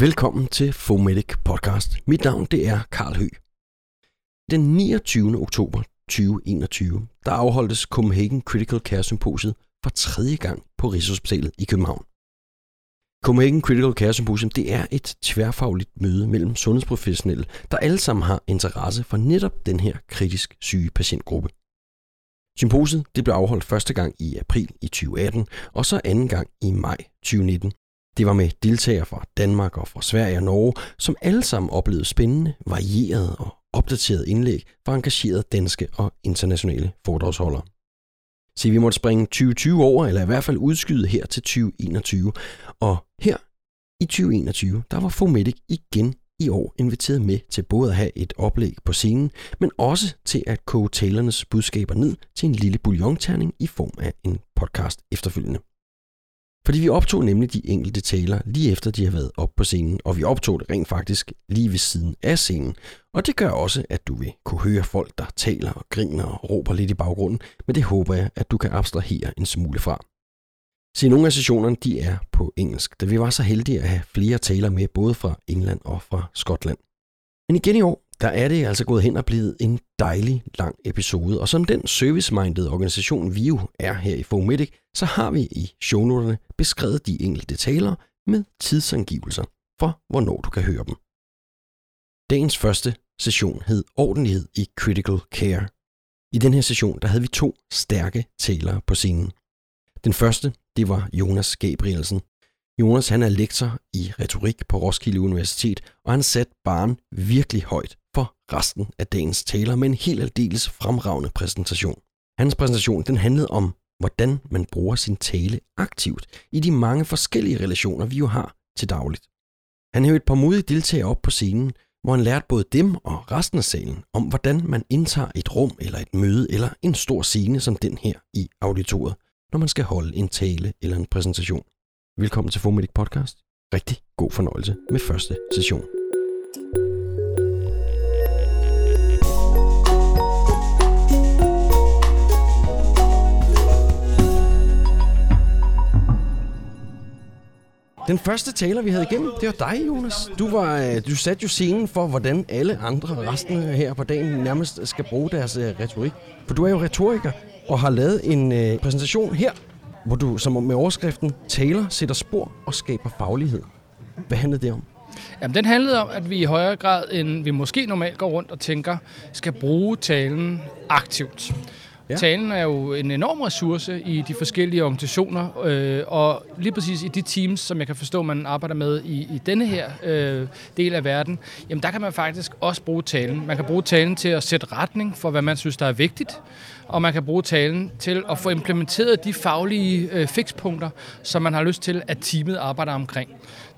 Velkommen til Fomedic Podcast. Mit navn det er Karl Hø. Den 29. oktober 2021, der afholdtes Copenhagen Critical Care Symposiet for tredje gang på Rigshospitalet i København. Copenhagen Critical Care Symposium det er et tværfagligt møde mellem sundhedsprofessionelle, der alle sammen har interesse for netop den her kritisk syge patientgruppe. Symposiet det blev afholdt første gang i april i 2018, og så anden gang i maj 2019. Det var med deltagere fra Danmark og fra Sverige og Norge, som alle sammen oplevede spændende, varierede og opdaterede indlæg fra engagerede danske og internationale foredragsholdere. Så vi måtte springe 2020 over, eller i hvert fald udskyde her til 2021. Og her i 2021, der var Fomedic igen i år inviteret med til både at have et oplæg på scenen, men også til at koge talernes budskaber ned til en lille bouillonterning i form af en podcast efterfølgende. Fordi vi optog nemlig de enkelte taler lige efter de har været op på scenen, og vi optog det rent faktisk lige ved siden af scenen. Og det gør også, at du vil kunne høre folk, der taler og griner og råber lidt i baggrunden, men det håber jeg, at du kan abstrahere en smule fra. Se, nogle af sessionerne de er på engelsk, da vi var så heldige at have flere taler med både fra England og fra Skotland. Men igen i år, der er det altså gået hen og blevet en dejlig lang episode. Og som den service-minded organisation, VIO er her i Fomedic, så har vi i shownoterne beskrevet de enkelte talere med tidsangivelser for, hvornår du kan høre dem. Dagens første session hed Ordentlighed i Critical Care. I den her session, der havde vi to stærke talere på scenen. Den første, det var Jonas Gabrielsen. Jonas han er lektor i retorik på Roskilde Universitet, og han satte barn virkelig højt resten af dagens taler med en helt aldeles fremragende præsentation. Hans præsentation den handlede om, hvordan man bruger sin tale aktivt i de mange forskellige relationer, vi jo har til dagligt. Han hævde et par modige deltagere op på scenen, hvor han lærte både dem og resten af salen om, hvordan man indtager et rum eller et møde eller en stor scene som den her i auditoriet, når man skal holde en tale eller en præsentation. Velkommen til Fomedic Podcast. Rigtig god fornøjelse med første session. Den første taler, vi havde igennem, det var dig, Jonas. Du, var, øh, du satte jo scenen for, hvordan alle andre resten her på dagen nærmest skal bruge deres øh, retorik. For du er jo retoriker og har lavet en øh, præsentation her, hvor du som med overskriften taler, sætter spor og skaber faglighed. Hvad handlede det om? Jamen, den handlede om, at vi i højere grad, end vi måske normalt går rundt og tænker, skal bruge talen aktivt. Ja. Talen er jo en enorm ressource i de forskellige organisationer, øh, og lige præcis i de teams, som jeg kan forstå, man arbejder med i, i denne her øh, del af verden, jamen der kan man faktisk også bruge talen. Man kan bruge talen til at sætte retning for, hvad man synes, der er vigtigt, og man kan bruge talen til at få implementeret de faglige øh, fikspunkter, som man har lyst til, at teamet arbejder omkring.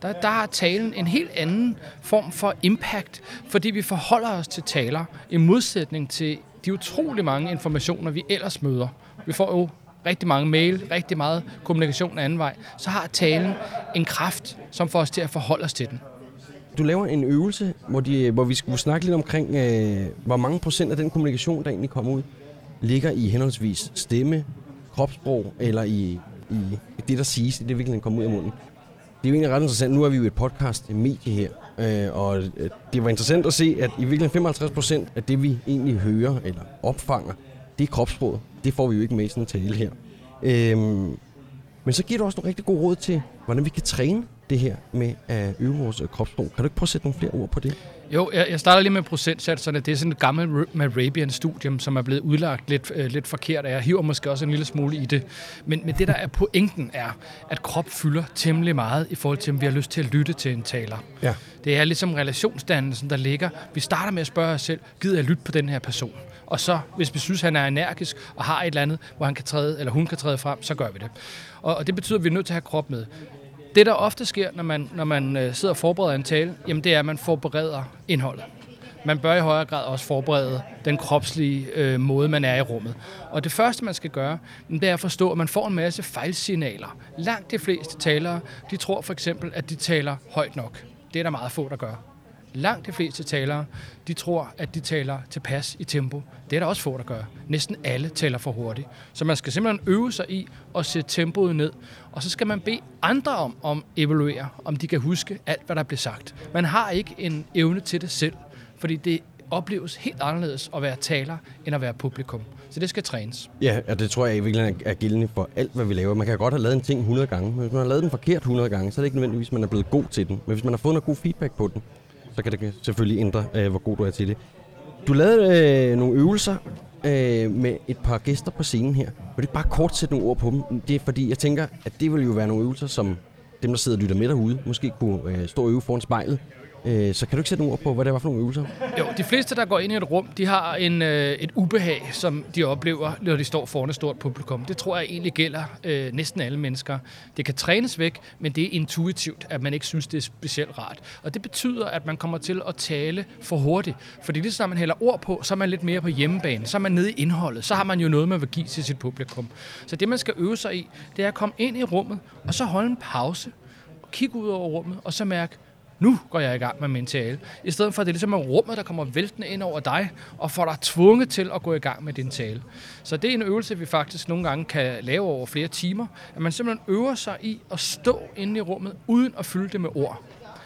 Der, der har talen en helt anden form for impact, fordi vi forholder os til taler i modsætning til de utrolig mange informationer, vi ellers møder. Vi får jo rigtig mange mail, rigtig meget kommunikation af anden vej. Så har talen en kraft, som får os til at forholde os til den. Du laver en øvelse, hvor, de, hvor vi skulle snakke lidt omkring, øh, hvor mange procent af den kommunikation, der egentlig kommer ud, ligger i henholdsvis stemme, kropssprog eller i, i det, der siges, i det virkelig kommer ud af munden. Det er jo egentlig ret interessant. Nu er vi jo et podcast-medie her, Øh, og øh, det var interessant at se, at i virkeligheden 55 procent af det, vi egentlig hører eller opfanger, det er kropsproget. Det får vi jo ikke med i sådan en tale her. Øh, men så giver du også nogle rigtig gode råd til, hvordan vi kan træne det her med at øve vores øh, kropssprog. Kan du ikke prøve at sætte nogle flere ord på det? Jo, jeg, jeg starter lige med procentsatserne. Det er sådan et gammelt Marabian-studium, som er blevet udlagt lidt, øh, lidt forkert, og jeg hiver måske også en lille smule i det. Men, men det, der er pointen, er, at krop fylder temmelig meget i forhold til, om vi har lyst til at lytte til en taler. Ja. Det er ligesom relationsdannelsen, der ligger. Vi starter med at spørge os selv, gider jeg lytte på den her person? Og så, hvis vi synes, han er energisk og har et eller andet, hvor han kan træde, eller hun kan træde frem, så gør vi det. Og, og det betyder, at vi er nødt til at have krop med. Det, der ofte sker, når man, når man øh, sidder og forbereder en tale, jamen det er, at man forbereder indholdet. Man bør i højere grad også forberede den kropslige øh, måde, man er i rummet. Og det første, man skal gøre, det er at forstå, at man får en masse fejlsignaler. Langt de fleste talere, de tror for eksempel, at de taler højt nok. Det er der meget få, der gør langt de fleste talere, de tror, at de taler tilpas i tempo. Det er der også få, der gør. Næsten alle taler for hurtigt. Så man skal simpelthen øve sig i at sætte tempoet ned. Og så skal man bede andre om at evaluere, om de kan huske alt, hvad der bliver sagt. Man har ikke en evne til det selv, fordi det opleves helt anderledes at være taler, end at være publikum. Så det skal trænes. Ja, og det tror jeg i virkeligheden er gældende for alt, hvad vi laver. Man kan godt have lavet en ting 100 gange, men hvis man har lavet den forkert 100 gange, så er det ikke nødvendigvis, at man er blevet god til den. Men hvis man har fået noget god feedback på den, så kan det selvfølgelig ændre, øh, hvor god du er til det. Du lavede øh, nogle øvelser øh, med et par gæster på scenen her. Vil du ikke bare kort sætte nogle ord på dem? Det er fordi, jeg tænker, at det vil jo være nogle øvelser, som dem, der sidder og lytter med derude, måske kunne øh, stå og øve foran spejlet Øh, så kan du ikke sætte ord på, hvad det var for nogle øvelser? Jo, de fleste, der går ind i et rum, de har en, øh, et ubehag, som de oplever, når de står foran et stort publikum. Det tror jeg egentlig gælder øh, næsten alle mennesker. Det kan trænes væk, men det er intuitivt, at man ikke synes, det er specielt rart. Og det betyder, at man kommer til at tale for hurtigt. Fordi lige så man hælder ord på, så er man lidt mere på hjemmebane. Så er man nede i indholdet. Så har man jo noget, man vil give til sit publikum. Så det, man skal øve sig i, det er at komme ind i rummet, og så holde en pause, og kigge ud over rummet, og så mærke, nu går jeg i gang med min tale. I stedet for, at det er ligesom rummet, der kommer væltende ind over dig, og får dig tvunget til at gå i gang med din tale. Så det er en øvelse, vi faktisk nogle gange kan lave over flere timer, at man simpelthen øver sig i at stå inde i rummet, uden at fylde det med ord.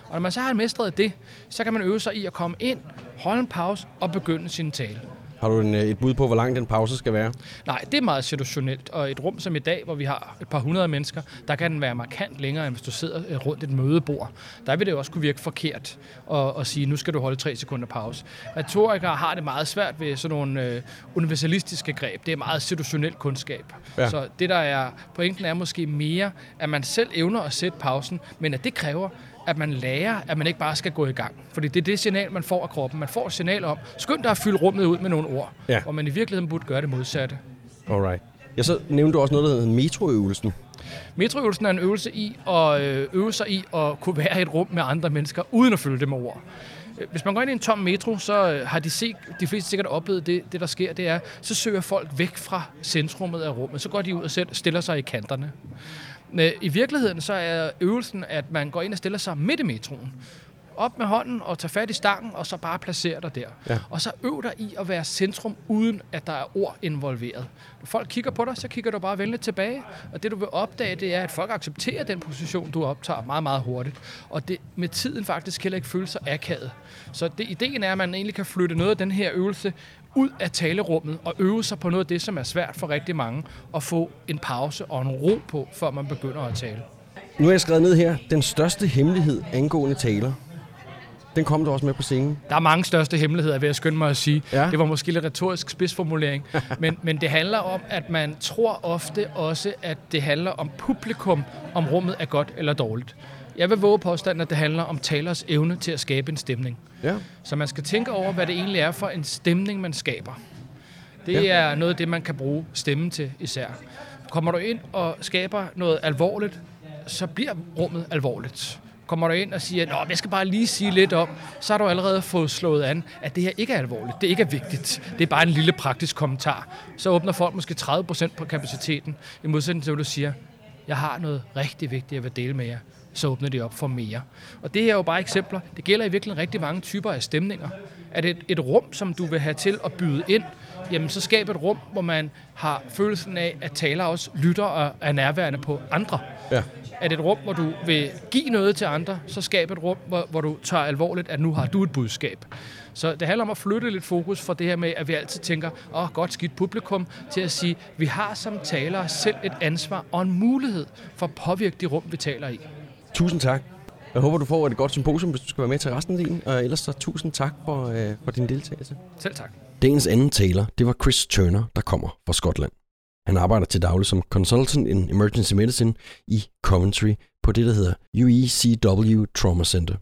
Og når man så har mestret det, så kan man øve sig i at komme ind, holde en pause og begynde sin tale. Har du en, øh, et bud på, hvor lang den pause skal være? Nej, det er meget situationelt. Og et rum som i dag, hvor vi har et par hundrede mennesker, der kan den være markant længere, end hvis du sidder øh, rundt et mødebord. Der vil det også kunne virke forkert at, at sige, nu skal du holde tre sekunder pause. Retorikere har det meget svært ved sådan nogle øh, universalistiske greb. Det er meget situationel kundskab. Ja. Så det, der er pointen, er måske mere, at man selv evner at sætte pausen, men at det kræver, at man lærer, at man ikke bare skal gå i gang. Fordi det er det signal, man får af kroppen. Man får et signal om, skynd dig at fylde rummet ud med nogle ord. Ja. Og man i virkeligheden burde gøre det modsatte. Alright. Jeg så nævnte du også noget, der hedder metroøvelsen. Metroøvelsen er en øvelse i at øh, øve sig i at kunne være i et rum med andre mennesker, uden at fylde det med ord. Hvis man går ind i en tom metro, så øh, har de, set, de fleste sikkert oplevet det, det, der sker, det er, så søger folk væk fra centrummet af rummet. Så går de ud og stiller sig i kanterne. I virkeligheden så er øvelsen, at man går ind og stiller sig midt i metroen. Op med hånden og tager fat i stangen, og så bare placerer dig der. Ja. Og så øv dig i at være centrum, uden at der er ord involveret. Når folk kigger på dig, så kigger du bare venligt tilbage. Og det du vil opdage, det er, at folk accepterer den position, du optager meget, meget hurtigt. Og det med tiden faktisk heller ikke føles sig akavet. Så det, ideen er, at man egentlig kan flytte noget af den her øvelse ud af talerummet og øve sig på noget af det, som er svært for rigtig mange, og få en pause og en ro på, før man begynder at tale. Nu har jeg skrevet ned her, den største hemmelighed angående taler. Den kom du også med på scenen. Der er mange største hemmeligheder, vil jeg skynde mig at sige. Ja. Det var måske lidt retorisk spidsformulering. men, men det handler om, at man tror ofte også, at det handler om publikum, om rummet er godt eller dårligt. Jeg vil våge påstanden, at det handler om talers evne til at skabe en stemning. Ja. Så man skal tænke over, hvad det egentlig er for en stemning, man skaber. Det ja. er noget af det, man kan bruge stemmen til især. Kommer du ind og skaber noget alvorligt, så bliver rummet alvorligt. Kommer du ind og siger, at jeg skal bare lige sige lidt om, så har du allerede fået slået an, at det her ikke er alvorligt, det ikke er vigtigt. Det er bare en lille praktisk kommentar. Så åbner folk måske 30% på kapaciteten, i modsætning til, at du siger, jeg har noget rigtig vigtigt, jeg vil dele med jer så åbner de op for mere. Og det her er jo bare eksempler. Det gælder i virkeligheden rigtig mange typer af stemninger. Er det et, et rum, som du vil have til at byde ind, jamen så skab et rum, hvor man har følelsen af, at taler også lytter og er nærværende på andre. Ja. Er det et rum, hvor du vil give noget til andre, så skab et rum, hvor, hvor du tager alvorligt, at nu har du et budskab. Så det handler om at flytte lidt fokus fra det her med, at vi altid tænker, åh, oh, godt skidt publikum, til at sige, vi har som talere selv et ansvar og en mulighed for at påvirke de rum, vi taler i. Tusind tak. Jeg håber, du får et godt symposium, hvis du skal være med til resten af din. Og ellers så tusind tak for, øh, for din deltagelse. Selv tak. Dagens anden taler, det var Chris Turner, der kommer fra Skotland. Han arbejder til daglig som consultant in emergency medicine i Coventry på det, der hedder UECW Trauma Center.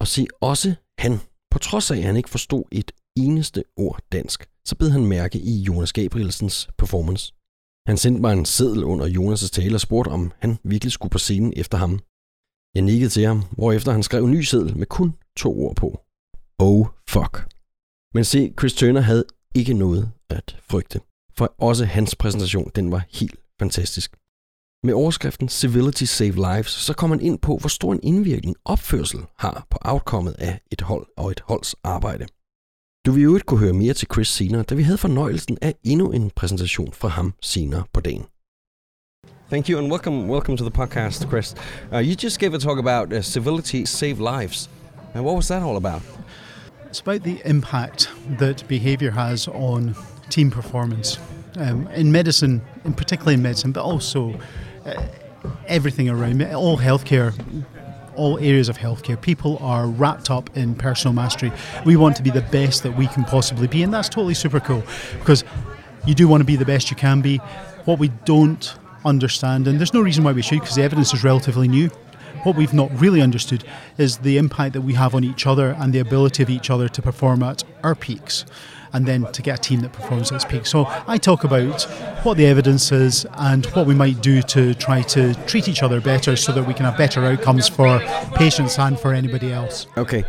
Og se, også han, på trods af at han ikke forstod et eneste ord dansk, så bed han mærke i Jonas Gabrielsens performance. Han sendte mig en seddel under Jonas' tale og spurgte, om han virkelig skulle på scenen efter ham. Jeg nikkede til ham, hvorefter han skrev en ny seddel med kun to ord på. Oh fuck. Men se, Chris Turner havde ikke noget at frygte, for også hans præsentation, den var helt fantastisk. Med overskriften Civility Save Lives, så kommer man ind på, hvor stor en indvirkning opførsel har på outcomet af et hold og et holds arbejde. Du vil jo ikke kunne høre mere til Chris senere, da vi havde fornøjelsen af endnu en præsentation fra ham senere på dagen. Thank you and welcome welcome to the podcast, Chris. Uh, you just gave a talk about uh, civility save lives. And what was that all about? It's about the impact that behaviour has on team performance um, in medicine, in particularly in medicine, but also uh, everything around all healthcare. All areas of healthcare, people are wrapped up in personal mastery. We want to be the best that we can possibly be, and that's totally super cool because you do want to be the best you can be. What we don't understand, and there's no reason why we should because the evidence is relatively new. What we've not really understood is the impact that we have on each other and the ability of each other to perform at our peaks and then to get a team that performs at its peak. So I talk about what the evidence is and what we might do to try to treat each other better so that we can have better outcomes for patients and for anybody else. Okay.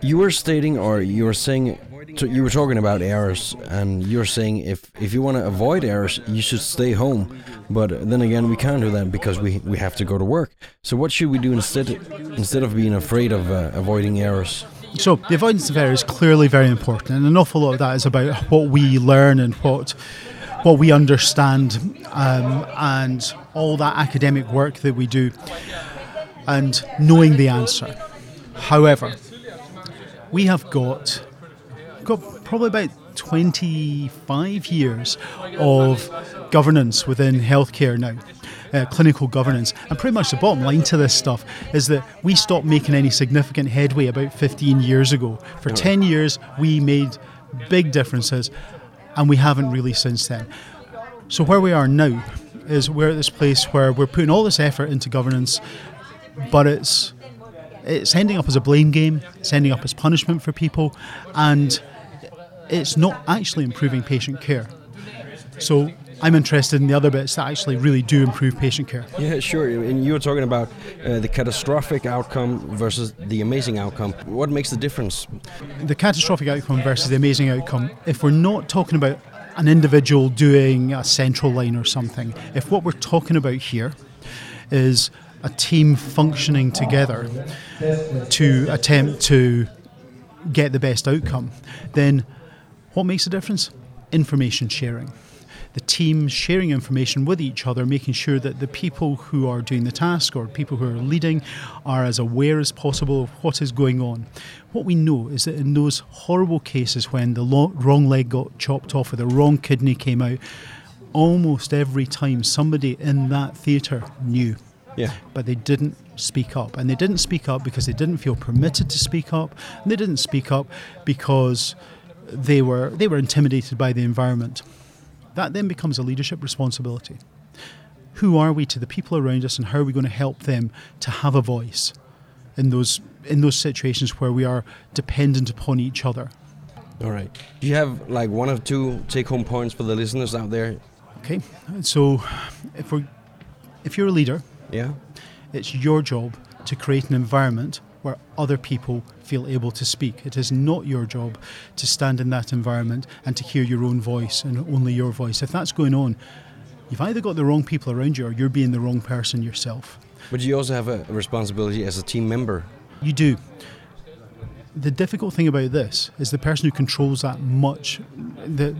You were stating, or you were saying, you were talking about errors, and you're saying if, if you want to avoid errors, you should stay home. But then again, we can't do that because we, we have to go to work. So what should we do instead instead of being afraid of uh, avoiding errors? So the avoidance of error is clearly very important, and an awful lot of that is about what we learn and what what we understand, um, and all that academic work that we do, and knowing the answer. However, we have got got probably about 25 years of governance within healthcare now uh, clinical governance. And pretty much the bottom line to this stuff is that we stopped making any significant headway about 15 years ago. For 10 years, we made big differences, and we haven't really since then. So, where we are now is we're at this place where we're putting all this effort into governance, but it's it's ending up as a blame game, it's ending up as punishment for people, and it's not actually improving patient care. So I'm interested in the other bits that actually really do improve patient care. Yeah, sure. And you were talking about uh, the catastrophic outcome versus the amazing outcome. What makes the difference? The catastrophic outcome versus the amazing outcome. If we're not talking about an individual doing a central line or something, if what we're talking about here is a team functioning together to attempt to get the best outcome, then what makes a difference? Information sharing the team sharing information with each other, making sure that the people who are doing the task or people who are leading are as aware as possible of what is going on. What we know is that in those horrible cases when the lo- wrong leg got chopped off or the wrong kidney came out, almost every time somebody in that theatre knew. Yeah. But they didn't speak up. And they didn't speak up because they didn't feel permitted to speak up. And they didn't speak up because they were they were intimidated by the environment. That then becomes a leadership responsibility. Who are we to the people around us and how are we going to help them to have a voice in those in those situations where we are dependent upon each other? All right. Do you have like one or two take home points for the listeners out there? Okay. So if we if you're a leader, yeah. It's your job to create an environment where other people feel able to speak. It is not your job to stand in that environment and to hear your own voice and only your voice. If that's going on, you've either got the wrong people around you or you're being the wrong person yourself. But you also have a responsibility as a team member. You do. The difficult thing about this is the person who controls that much, the,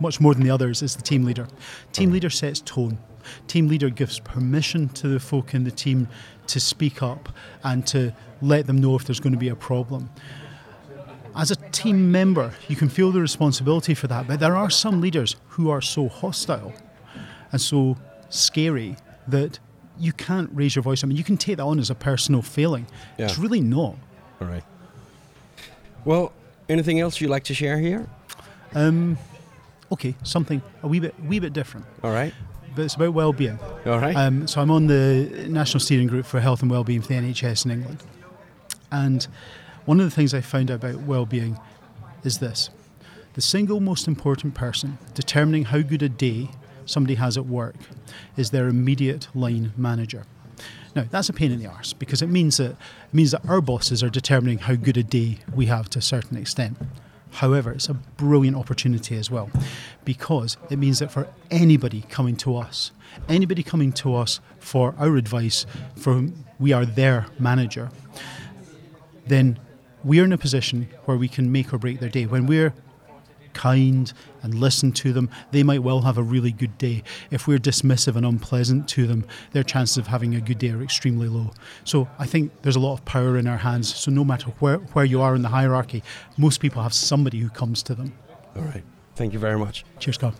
much more than the others is the team leader. Team leader sets tone. Team leader gives permission to the folk in the team to speak up and to let them know if there's going to be a problem. As a team member, you can feel the responsibility for that, but there are some leaders who are so hostile and so scary that you can't raise your voice. I mean, you can take that on as a personal failing. Yeah. It's really not. All right. Well, anything else you'd like to share here? Um, okay, something a wee bit, wee bit different. All right but it's about well-being. All right. Um, so I'm on the National Steering Group for Health and Wellbeing for the NHS in England, and one of the things I found out about well-being is this: the single most important person determining how good a day somebody has at work is their immediate line manager. Now that's a pain in the arse because it means that it means that our bosses are determining how good a day we have to a certain extent. However, it's a brilliant opportunity as well because it means that for anybody coming to us, anybody coming to us for our advice, for whom we are their manager, then we're in a position where we can make or break their day. When we're kind and listen to them, they might well have a really good day. If we're dismissive and unpleasant to them, their chances of having a good day are extremely low. So I think there's a lot of power in our hands. So no matter where, where you are in the hierarchy, most people have somebody who comes to them. All right. Thank you very much. Cheers, God.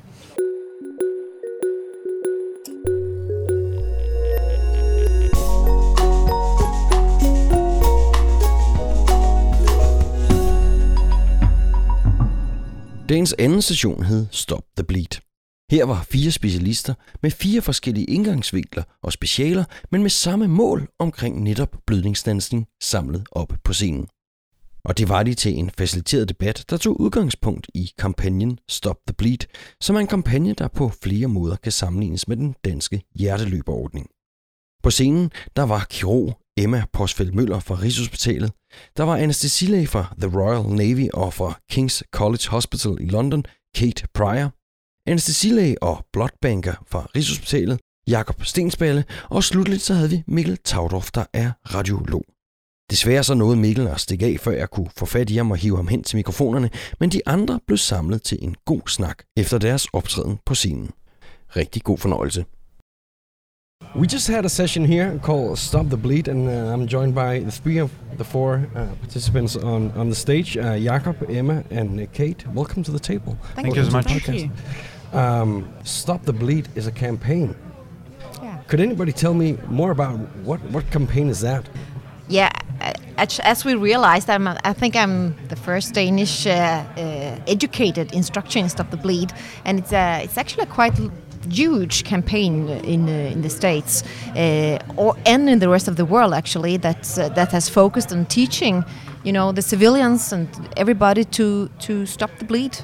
Dagens anden session hed Stop the Bleed. Her var fire specialister med fire forskellige indgangsvinkler og specialer, men med samme mål omkring netop blødningsdansning samlet op på scenen. Og det var de til en faciliteret debat, der tog udgangspunkt i kampagnen Stop the Bleed, som er en kampagne, der på flere måder kan sammenlignes med den danske hjerteløberordning. På scenen der var kirurg Emma Posfeldt Møller fra Rigshospitalet. Der var anestesilæge fra The Royal Navy og fra King's College Hospital i London, Kate Pryor. Anestesilæge og blodbanker fra Rigshospitalet, Jakob Stensballe, og slutligt så havde vi Mikkel Taudorf, der er radiolog. Desværre så nåede Mikkel at stikke af, før jeg kunne få fat i ham og hive ham hen til mikrofonerne, men de andre blev samlet til en god snak efter deres optræden på scenen. Rigtig god fornøjelse. We just had a session here called Stop the Bleed, and uh, I'm joined by the three of the four uh, participants on, on the stage uh, Jakob, Emma, and uh, Kate. Welcome to the table. Thank, Thank you so much. Thank you. Um, Stop the Bleed is a campaign. Yeah. Could anybody tell me more about what, what campaign is that? Yeah, as, as we realized, I'm, I think I'm the first Danish uh, uh, educated instructor in Stop the Bleed, and it's, uh, it's actually a quite huge campaign in uh, in the states uh, or and in the rest of the world actually that uh, that has focused on teaching you know the civilians and everybody to to stop the bleed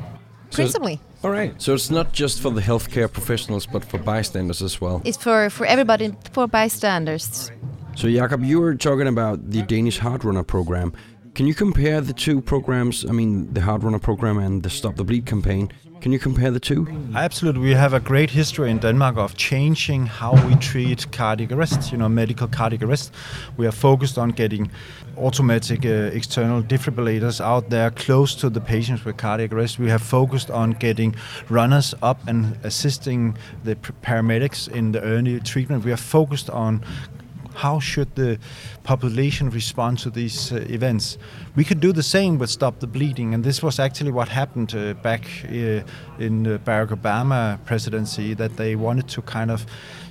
principally. so, all right. So it's not just for the healthcare professionals but for bystanders as well? It's for for everybody for bystanders. So Jakob you were talking about the Danish Heart Runner program can you compare the two programs I mean the Heart Runner program and the Stop the Bleed campaign can you compare the two? Absolutely. We have a great history in Denmark of changing how we treat cardiac arrest, you know, medical cardiac arrest. We are focused on getting automatic uh, external defibrillators out there close to the patients with cardiac arrest. We have focused on getting runners up and assisting the paramedics in the early treatment. We are focused on how should the population respond to these uh, events? We could do the same with Stop the Bleeding, and this was actually what happened uh, back uh, in the Barack Obama presidency, that they wanted to kind of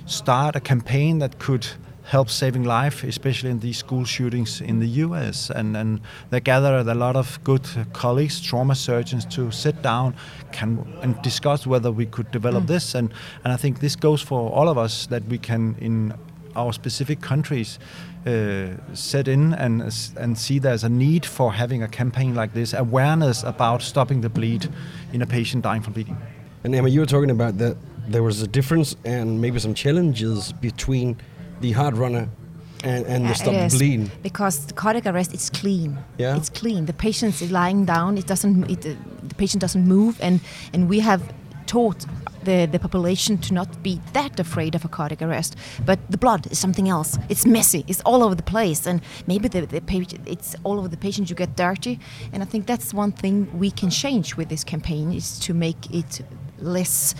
start a campaign that could help saving life, especially in these school shootings in the U.S. And, and they gathered a lot of good colleagues, trauma surgeons, to sit down can, and discuss whether we could develop mm. this. And, and I think this goes for all of us that we can, in our specific countries uh, set in and and see there's a need for having a campaign like this, awareness about stopping the bleed in a patient dying from bleeding. And Emma, you were talking about that there was a difference and maybe some challenges between the hard runner and, and the stop yes, bleeding because the cardiac arrest is clean. Yeah, it's clean. The patient is lying down. It doesn't. It, uh, the patient doesn't move, and and we have taught the, the population to not be that afraid of a cardiac arrest. But the blood is something else. It's messy. It's all over the place, and maybe the, the patient, it's all over the patient. You get dirty, and I think that's one thing we can change with this campaign is to make it less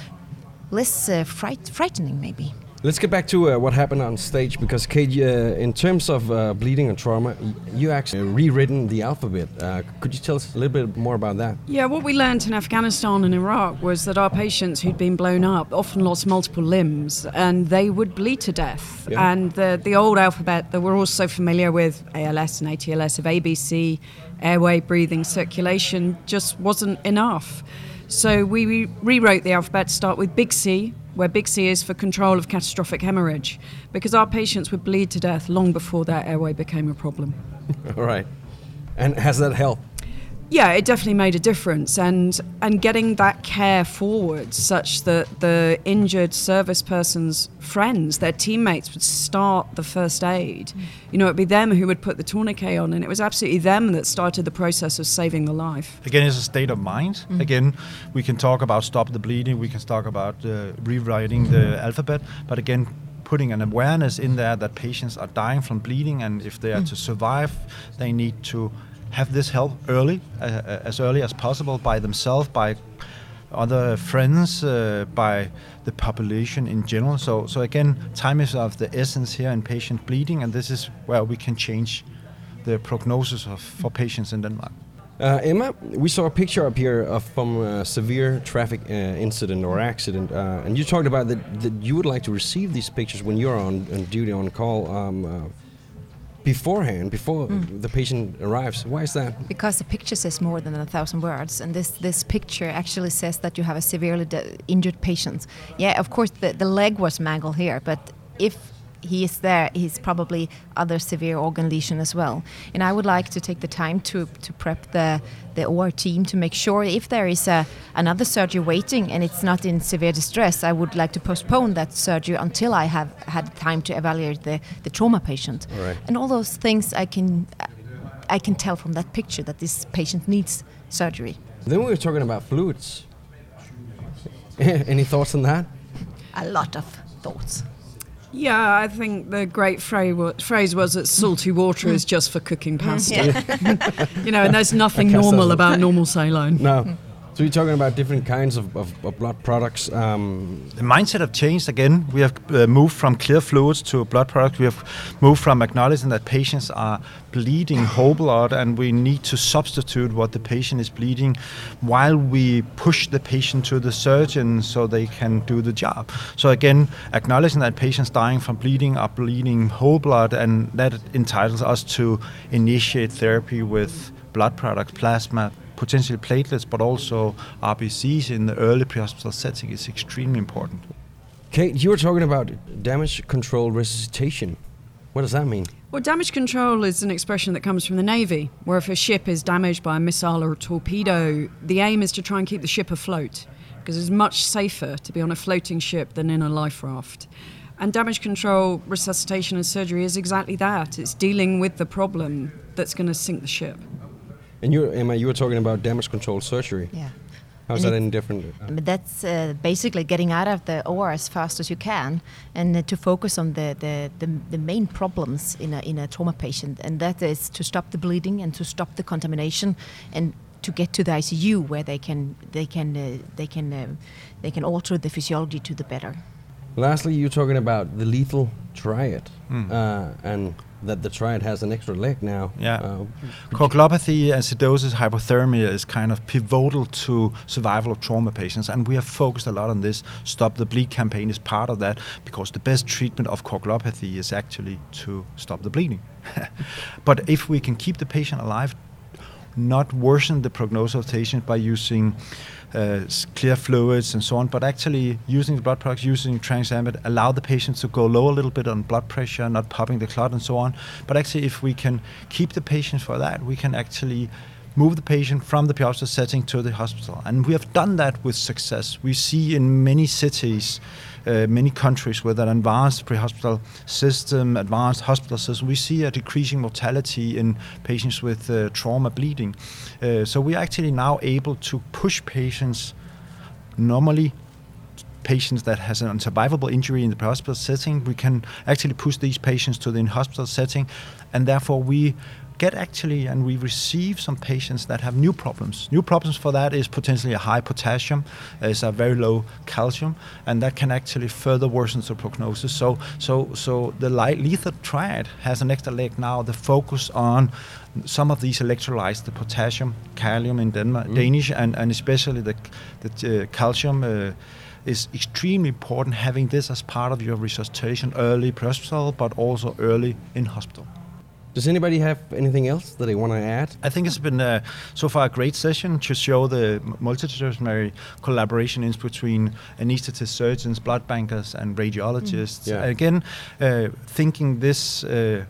less uh, fright, frightening, maybe. Let's get back to uh, what happened on stage because Kate, uh, in terms of uh, bleeding and trauma, you actually rewritten the alphabet. Uh, could you tell us a little bit more about that? Yeah, what we learned in Afghanistan and Iraq was that our patients who'd been blown up often lost multiple limbs and they would bleed to death. Yeah. And the the old alphabet that we're all so familiar with, ALS and ATLS of ABC, airway, breathing, circulation, just wasn't enough. So we re- rewrote the alphabet to start with big C, where Big C is for control of catastrophic hemorrhage, because our patients would bleed to death long before their airway became a problem. All right. And has that helped? Yeah, it definitely made a difference, and and getting that care forward, such that the injured service person's friends, their teammates, would start the first aid. Mm. You know, it'd be them who would put the tourniquet on, and it was absolutely them that started the process of saving the life. Again, it's a state of mind. Mm. Again, we can talk about stop the bleeding, we can talk about uh, rewriting the alphabet, but again, putting an awareness in there that patients are dying from bleeding, and if they are mm. to survive, they need to have this help early, uh, uh, as early as possible, by themselves, by other friends, uh, by the population in general. So, so again, time is of the essence here in patient bleeding, and this is where we can change the prognosis of, for patients in Denmark. Uh, Emma, we saw a picture up here of, from a severe traffic uh, incident or accident, uh, and you talked about that, that you would like to receive these pictures when you're on, on duty on call. Um, uh, beforehand, before mm. the patient arrives. Why is that? Because the picture says more than a thousand words, and this this picture actually says that you have a severely injured patient. Yeah, of course the the leg was mangled here, but if he is there, he's probably other severe organ lesion as well. And I would like to take the time to, to prep the, the OR team to make sure if there is a, another surgery waiting and it's not in severe distress, I would like to postpone that surgery until I have had time to evaluate the, the trauma patient. Right. And all those things I can, I can tell from that picture that this patient needs surgery. Then we were talking about fluids. Any thoughts on that? A lot of thoughts. Yeah, I think the great phrase was that salty water is mm. just for cooking mm. pasta. You know, and there's nothing normal about normal saline. No. Mm. So you're talking about different kinds of, of, of blood products. Um, the mindset have changed again. We have uh, moved from clear fluids to blood products. We have moved from acknowledging that patients are bleeding whole blood and we need to substitute what the patient is bleeding while we push the patient to the surgeon so they can do the job. So again, acknowledging that patients dying from bleeding are bleeding whole blood and that entitles us to initiate therapy with blood products, plasma, potentially platelets, but also RBCs in the early pre-hospital setting is extremely important. Kate, you were talking about damage control resuscitation. What does that mean? Well, damage control is an expression that comes from the Navy, where if a ship is damaged by a missile or a torpedo, the aim is to try and keep the ship afloat, because it's much safer to be on a floating ship than in a life raft. And damage control, resuscitation, and surgery is exactly that. It's dealing with the problem that's going to sink the ship. And you, Emma, you were talking about damage control surgery. Yeah. How's and that any different? That's uh, basically getting out of the OR as fast as you can, and uh, to focus on the, the, the, the, main problems in a, in a trauma patient, and that is to stop the bleeding and to stop the contamination, and to get to the ICU where they can they can uh, they can uh, they can alter the physiology to the better. Lastly, you're talking about the lethal triad, mm. and that the triad has an extra leg now. Yeah. Uh, Coagulopathy, acidosis, hypothermia is kind of pivotal to survival of trauma patients, and we have focused a lot on this. Stop the Bleed campaign is part of that because the best treatment of coagulopathy is actually to stop the bleeding. but if we can keep the patient alive, not worsen the prognosis of the patient by using uh, clear fluids and so on, but actually using the blood products, using tranexaminase, allow the patient to go low a little bit on blood pressure, not popping the clot and so on. But actually, if we can keep the patient for that, we can actually move the patient from the pre setting to the hospital. And we have done that with success. We see in many cities uh, many countries with an advanced pre-hospital system, advanced hospital system, we see a decreasing mortality in patients with uh, trauma bleeding. Uh, so we are actually now able to push patients normally patients that has an unsurvivable injury in the hospital setting, we can actually push these patients to the in hospital setting, and therefore we get actually and we receive some patients that have new problems. New problems for that is potentially a high potassium, is a very low calcium, and that can actually further worsen the prognosis. So, so, so the light lethal triad has an extra leg now. The focus on some of these electrolytes, the potassium, kalium in Denmark, mm. Danish, and, and especially the, the uh, calcium. Uh, is extremely important having this as part of your resuscitation early pre-hospital, but also early in hospital. Does anybody have anything else that they want to add? I think it's been uh, so far a great session to show the multidisciplinary collaboration in between anaesthetists, surgeons, blood bankers, and radiologists. Mm. Yeah. Again, uh, thinking this. Uh,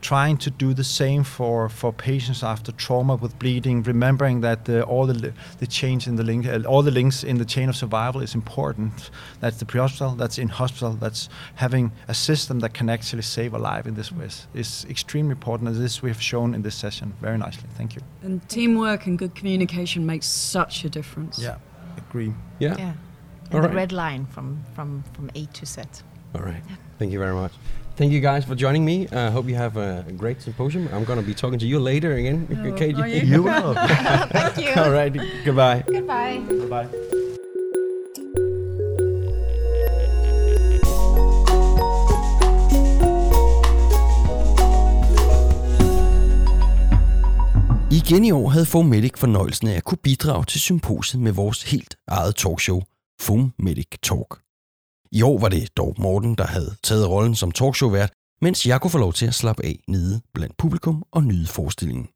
trying to do the same for, for patients after trauma with bleeding, remembering that the, all the, the change in the link, uh, all the links in the chain of survival is important. That's the pre-hospital, that's in hospital, that's having a system that can actually save a life in this way is extremely important, as this we have shown in this session very nicely. Thank you. And teamwork and good communication makes such a difference. Yeah, agree. Yeah. Yeah. All the right. red line from, from, from A to Z. All right. Thank you very much. Thank you guys for joining me. I uh, hope you have a great symposium. I'm going to be talking to you later again, Oh, KG. are you? You will. Thank you. All right. Goodbye. Goodbye. Bye. Igen i år havde Fomedic fornøjelsen af at kunne bidrage til symposiet med vores helt eget talkshow, Fomedic Talk. I år var det dog Morten, der havde taget rollen som talkshow-vært, mens jeg kunne få lov til at slappe af nede blandt publikum og nyde forestillingen.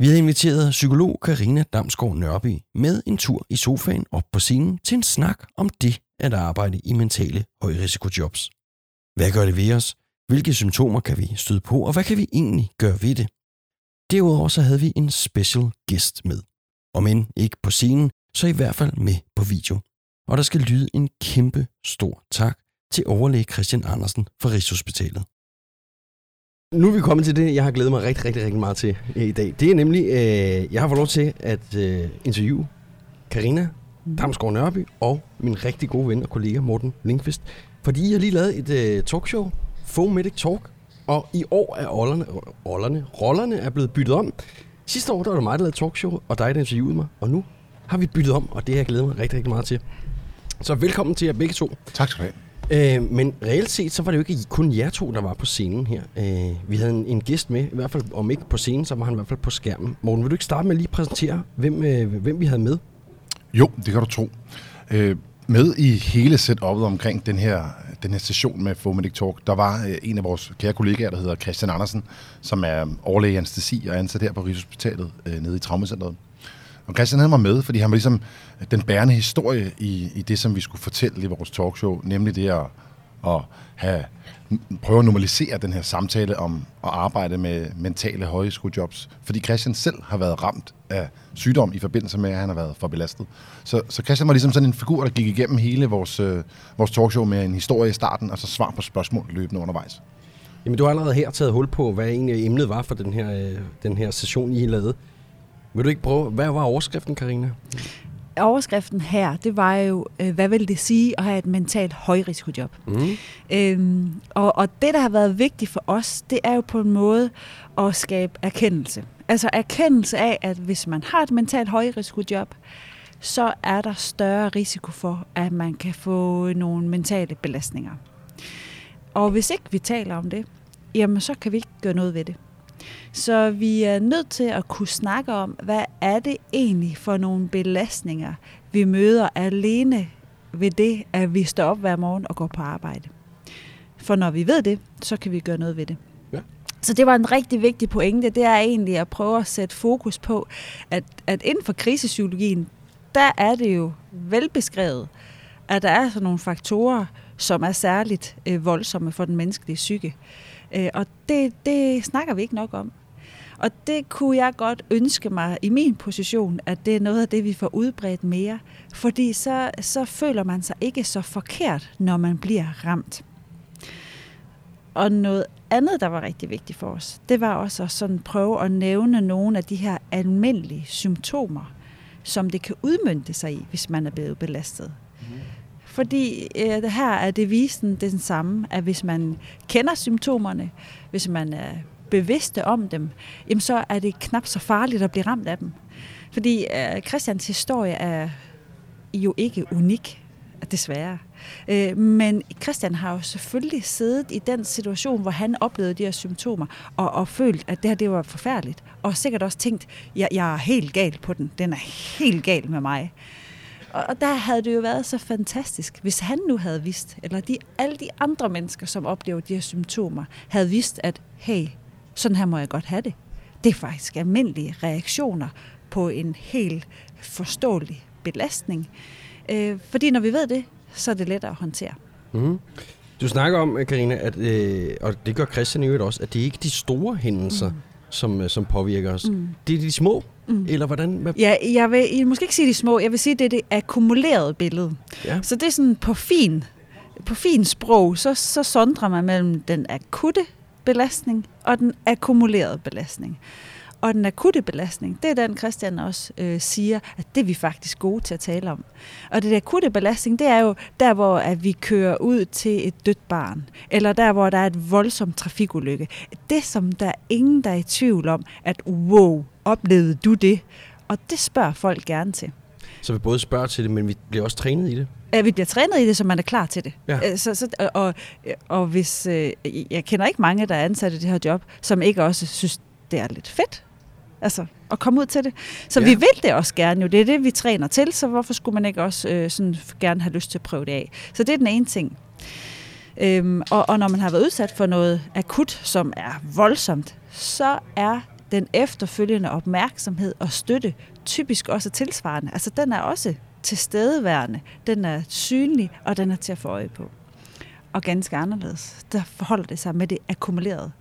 Vi havde inviteret psykolog Karina Damsgaard Nørby med en tur i sofaen op på scenen til en snak om det at arbejde i mentale højrisikojobs. Hvad gør det ved os? Hvilke symptomer kan vi støde på, og hvad kan vi egentlig gøre ved det? Derudover så havde vi en special guest med. Om end ikke på scenen, så i hvert fald med på video. Og der skal lyde en kæmpe stor tak til overlæge Christian Andersen fra Rigshospitalet. Nu er vi kommet til det, jeg har glædet mig rigtig, rigtig, rigtig meget til i dag. Det er nemlig, øh, jeg har fået lov til at øh, interviewe Karina Damsgaard Nørby og min rigtig gode ven og kollega Morten Lindqvist. Fordi I har lige lavet et øh, talkshow, Fomedic Talk, og i år er rollerne, rollerne, rollerne er blevet byttet om. Sidste år der var det mig, der lavede talkshow, og dig, der interviewede mig. Og nu har vi byttet om, og det har jeg glædet mig rigtig, rigtig meget til. Så velkommen til jer begge to. Tak skal du have. Øh, men reelt set, så var det jo ikke kun jer to, der var på scenen her. Øh, vi havde en, en gæst med, i hvert fald om ikke på scenen, så var han i hvert fald på skærmen. Morten, vil du ikke starte med at lige præsentere, hvem, øh, hvem vi havde med? Jo, det kan du tro. Øh, med i hele setup'et omkring den her, den her session med Fomedic Talk, der var øh, en af vores kære kollegaer, der hedder Christian Andersen, som er overlæge i anestesi og ansat her på Rigshospitalet øh, nede i Traumacenteret. Og Christian havde mig med, fordi han var ligesom den bærende historie i, i det, som vi skulle fortælle i vores talkshow, nemlig det at, at have, prøve at normalisere den her samtale om at arbejde med mentale højskolejobs. Fordi Christian selv har været ramt af sygdom i forbindelse med, at han har været for belastet. Så, så Christian var ligesom sådan en figur, der gik igennem hele vores, øh, vores talkshow med en historie i starten, og så svar på spørgsmål løbende undervejs. Jamen, du har allerede her taget hul på, hvad egentlig emnet var for den her, øh, den her session, I lavede. Vil du ikke prøve, hvad var overskriften, Karina? overskriften her, det var jo, øh, hvad vil det sige at have et mentalt højrisikojob? Mm. Øhm, og, og det, der har været vigtigt for os, det er jo på en måde at skabe erkendelse. Altså erkendelse af, at hvis man har et mentalt højrisikojob, så er der større risiko for, at man kan få nogle mentale belastninger. Og hvis ikke vi taler om det, jamen så kan vi ikke gøre noget ved det. Så vi er nødt til at kunne snakke om, hvad er det egentlig for nogle belastninger, vi møder alene ved det, at vi står op hver morgen og går på arbejde. For når vi ved det, så kan vi gøre noget ved det. Ja. Så det var en rigtig vigtig pointe, det er egentlig at prøve at sætte fokus på, at, at inden for krisepsykologien, der er det jo velbeskrevet, at der er sådan nogle faktorer, som er særligt øh, voldsomme for den menneskelige psyke. Øh, Øh, og det, det snakker vi ikke nok om. Og det kunne jeg godt ønske mig i min position, at det er noget af det, vi får udbredt mere. Fordi så, så føler man sig ikke så forkert, når man bliver ramt. Og noget andet, der var rigtig vigtigt for os, det var også at sådan prøve at nævne nogle af de her almindelige symptomer, som det kan udmønte sig i, hvis man er blevet belastet. Fordi øh, her er devisen den samme, at hvis man kender symptomerne, hvis man er bevidste om dem, jamen så er det knap så farligt at blive ramt af dem. Fordi øh, Christians historie er jo ikke unik, desværre. Øh, men Christian har jo selvfølgelig siddet i den situation, hvor han oplevede de her symptomer, og, og følt, at det her det var forfærdeligt. Og sikkert også tænkt, jeg, jeg er helt gal på den. Den er helt gal med mig. Og, og der havde det jo været så fantastisk, hvis han nu havde vidst, eller de, alle de andre mennesker, som oplever de her symptomer, havde vidst, at hey, sådan her må jeg godt have det. Det er faktisk almindelige reaktioner på en helt forståelig belastning. Øh, fordi når vi ved det, så er det lettere at håndtere. Mm. Du snakker om, Karina, at, øh, og det gør Christian i øvrigt også, at det er ikke de store hændelser, mm. som, øh, som påvirker os. Mm. Det er de små, mm. eller hvordan? Hvad? Ja, jeg vil, jeg måske ikke sige de små, jeg vil sige, det er det akkumulerede billede. Ja. Så det er sådan på fin, på fin sprog, så, så sondrer man mellem den akutte belastning og den akkumulerede belastning. Og den akutte belastning, det er den, Christian også øh, siger, at det er vi faktisk gode til at tale om. Og det akutte belastning, det er jo der, hvor at vi kører ud til et dødt barn, eller der, hvor der er et voldsomt trafikulykke. Det, som der er ingen, der er i tvivl om, at wow, oplevede du det? Og det spørger folk gerne til. Så vi både spørger til det, men vi bliver også trænet i det? Ja, vi bliver trænet i det, så man er klar til det. Ja. Øh, Så, så, og, og, hvis, øh, jeg kender ikke mange, der er ansat i det her job, som ikke også synes, det er lidt fedt. Altså, at komme ud til det. Så ja. vi vil det også gerne jo. Det er det, vi træner til, så hvorfor skulle man ikke også øh, sådan gerne have lyst til at prøve det af? Så det er den ene ting. Øhm, og, og når man har været udsat for noget akut, som er voldsomt, så er den efterfølgende opmærksomhed og støtte typisk også tilsvarende. Altså den er også tilstedeværende, den er synlig, og den er til at få øje på. Og ganske anderledes, der forholder det sig med det akkumulerede.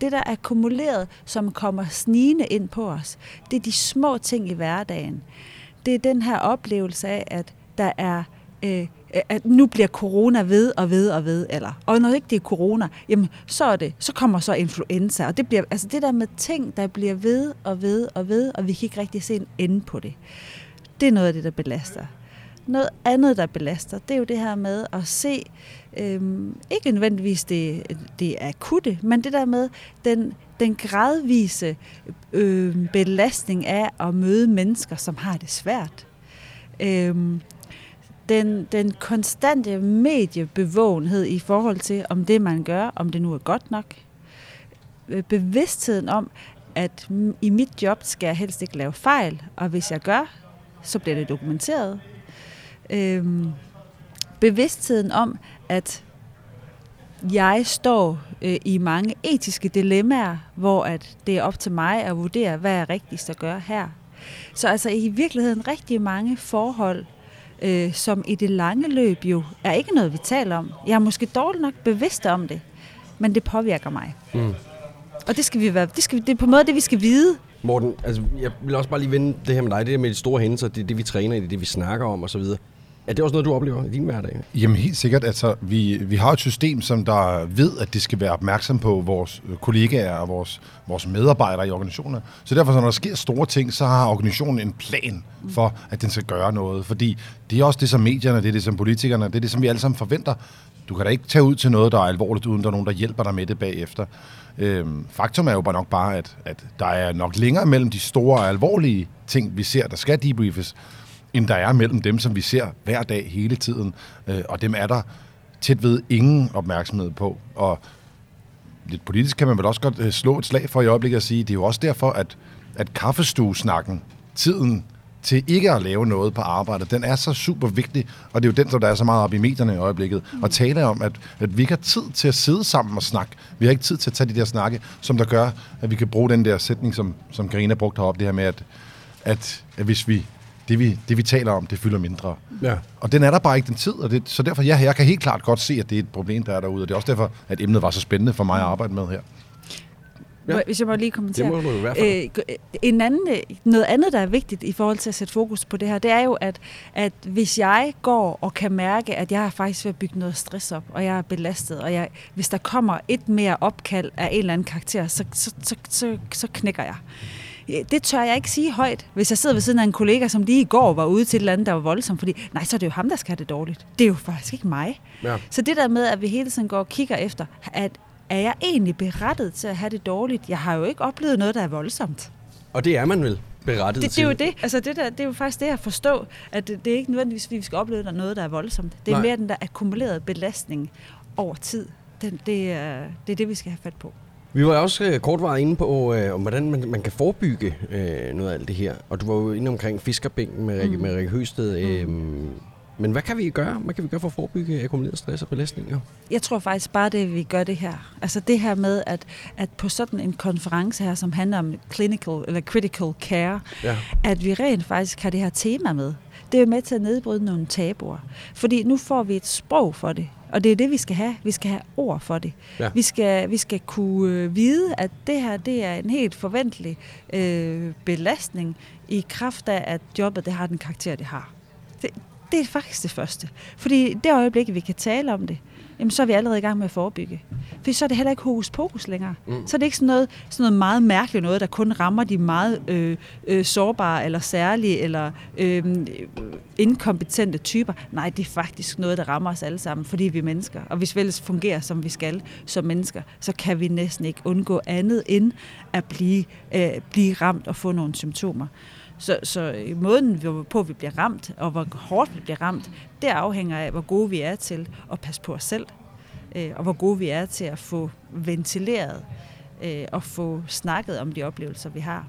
Det der er akkumuleret, som kommer snigende ind på os, det er de små ting i hverdagen. Det er den her oplevelse af, at der er øh, at nu bliver corona ved og ved og ved, eller, og når ikke det er corona, jamen, så, er det, så kommer så influenza, og det bliver, altså det der med ting, der bliver ved og ved og ved, og vi kan ikke rigtig se en ende på det. Det er noget af det, der belaster. Noget andet, der belaster, det er jo det her med at se, øhm, ikke nødvendigvis det, det akutte, men det der med den, den gradvise øh, belastning af at møde mennesker, som har det svært. Øhm, den, den konstante mediebevågenhed i forhold til, om det man gør, om det nu er godt nok. Øh, bevidstheden om, at i mit job skal jeg helst ikke lave fejl, og hvis jeg gør, så bliver det dokumenteret. Øhm, bevidstheden om, at jeg står øh, i mange etiske dilemmaer, hvor at det er op til mig at vurdere, hvad er rigtigst at gøre her. Så altså i virkeligheden rigtig mange forhold, øh, som i det lange løb jo er ikke noget, vi taler om. Jeg er måske dårligt nok bevidst om det, men det påvirker mig. Mm. Og det skal vi være, det, skal, det er på en måde det, vi skal vide. Morten, altså, jeg vil også bare lige vende det her med dig. Det der med de store hændelser, det er det, vi træner i, det er det, vi snakker om osv. Er det også noget, du oplever i din hverdag? Jamen helt sikkert. Altså, vi, vi har et system, som der ved, at det skal være opmærksom på vores kollegaer og vores, vores medarbejdere i organisationer. Så derfor, så når der sker store ting, så har organisationen en plan for, at den skal gøre noget. Fordi det er også det, som medierne, det er det, som politikerne, det er det, som vi alle sammen forventer. Du kan da ikke tage ud til noget, der er alvorligt, uden der er nogen, der hjælper dig med det bagefter. Øhm, faktum er jo bare nok bare, at, at der er nok længere mellem de store og alvorlige ting, vi ser, der skal debriefes, end der er mellem dem, som vi ser hver dag hele tiden. Øh, og dem er der tæt ved ingen opmærksomhed på. Og lidt politisk kan man vel også godt øh, slå et slag for i øjeblikket at sige, det er jo også derfor, at, at kaffestuesnakken, tiden til ikke at lave noget på arbejdet, den er så super vigtig, og det er jo den, som der er så meget op i medierne i øjeblikket, og tale om, at, at vi ikke har tid til at sidde sammen og snakke. Vi har ikke tid til at tage de der snakke, som der gør, at vi kan bruge den der sætning, som, som Karina brugte heroppe, det her med, at, at, at hvis vi det vi, det, vi taler om, det fylder mindre. Ja. Og den er der bare ikke den tid, og det, så derfor, ja, jeg kan helt klart godt se, at det er et problem, der er derude, og det er også derfor, at emnet var så spændende for mig at arbejde med her. Ja. Hvis jeg må lige kommentere. Det må du i hvert fald. Øh, g- en anden, noget andet, der er vigtigt i forhold til at sætte fokus på det her, det er jo, at, at hvis jeg går og kan mærke, at jeg er faktisk ved at bygge noget stress op, og jeg er belastet, og jeg, hvis der kommer et mere opkald af en eller anden karakter, så, så, så, så, så knækker jeg. Det tør jeg ikke sige højt, hvis jeg sidder ved siden af en kollega, som lige i går var ude til et eller andet, der var voldsomt, fordi nej, så er det jo ham, der skal have det dårligt. Det er jo faktisk ikke mig. Ja. Så det der med, at vi hele tiden går og kigger efter, at er jeg egentlig berettet til at have det dårligt? Jeg har jo ikke oplevet noget, der er voldsomt. Og det er man vel berettet Det, det til. er jo det. Altså det, der, det er jo faktisk det at forstå, at det, det er ikke nødvendigvis, fordi vi skal opleve noget, der er voldsomt. Det er Nej. Mere den der akkumulerede belastning over tid. Den, det, det er det, vi skal have fat på. Vi var også øh, kortvaret inde på, øh, om hvordan man, man kan forebygge øh, noget af alt det her. Og du var jo inde omkring fiskerbænken med Rikke, mm. med Rikke Høsted. Øh, men hvad kan vi gøre? Hvad kan vi gøre for at forebygge akkumuleret stress og belastninger? Jeg tror faktisk bare, det vi gør det her. Altså det her med, at, at på sådan en konference her, som handler om clinical eller critical care, Ja. at vi rent faktisk har det her tema med. Det er jo med til at nedbryde nogle tabuer. Fordi nu får vi et sprog for det. Og det er det, vi skal have. Vi skal have ord for det. Ja. Vi, skal, vi skal kunne øh, vide, at det her det er en helt forventelig øh, belastning i kraft af, at jobbet det har den karakter, det har. Det, det er faktisk det første. Fordi det øjeblik, vi kan tale om det, jamen, så er vi allerede i gang med at forebygge. For så er det heller ikke hokus pokus længere. Mm. Så er det ikke sådan noget, sådan noget meget mærkeligt noget, der kun rammer de meget øh, øh, sårbare, eller særlige, eller øh, inkompetente typer. Nej, det er faktisk noget, der rammer os alle sammen, fordi vi er mennesker. Og hvis vi ellers fungerer, som vi skal som mennesker, så kan vi næsten ikke undgå andet end at blive, øh, blive ramt og få nogle symptomer. Så, så måden, på vi bliver ramt, og hvor hårdt vi bliver ramt, det afhænger af, hvor gode vi er til at passe på os selv, øh, og hvor gode vi er til at få ventileret øh, og få snakket om de oplevelser, vi har.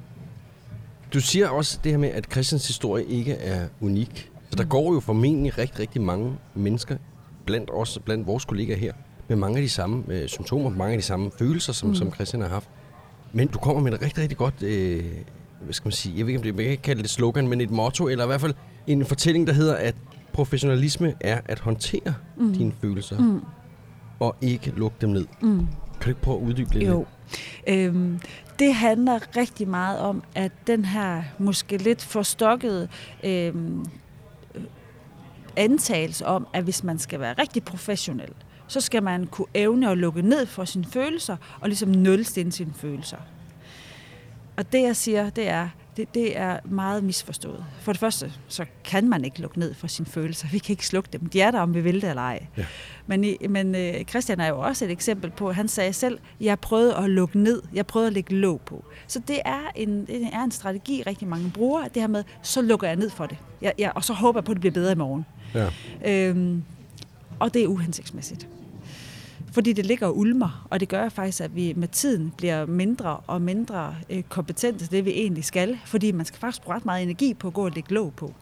Du siger også det her med, at Christians historie ikke er unik. Så der går jo formentlig rigtig, rigtig mange mennesker, blandt os, blandt vores kollegaer her, med mange af de samme øh, symptomer, mange af de samme følelser, som, mm. som Christian har haft. Men du kommer med et rigtig, rigtig godt øh, hvad skal man sige, jeg ved ikke, om det, man kan kalde det slogan, men et motto, eller i hvert fald en fortælling, der hedder, at professionalisme er at håndtere mm. dine følelser, mm. og ikke lukke dem ned. Mm. Kan du ikke prøve at uddybe lidt? Jo. Øhm, det handler rigtig meget om, at den her måske lidt forstokkede øhm, antagelse om, at hvis man skal være rigtig professionel, så skal man kunne evne at lukke ned for sine følelser, og ligesom nulstinde sine følelser. Og det, jeg siger, det er, det, det er meget misforstået. For det første, så kan man ikke lukke ned for sine følelser. Vi kan ikke slukke dem. De er der, om vi vil det eller ej. Ja. Men, men øh, Christian er jo også et eksempel på, han sagde selv, jeg prøvede at lukke ned. Jeg prøvede at lægge låg på. Så det er en, det er en strategi, rigtig mange bruger. Det her med, så lukker jeg ned for det. Jeg, jeg, og så håber jeg på, at det bliver bedre i morgen. Ja. Øhm, og det er uhensigtsmæssigt. Fordi det ligger og ulmer, og det gør faktisk, at vi med tiden bliver mindre og mindre øh, kompetente til det, vi egentlig skal. Fordi man skal faktisk bruge ret meget energi på at gå og lægge låg på.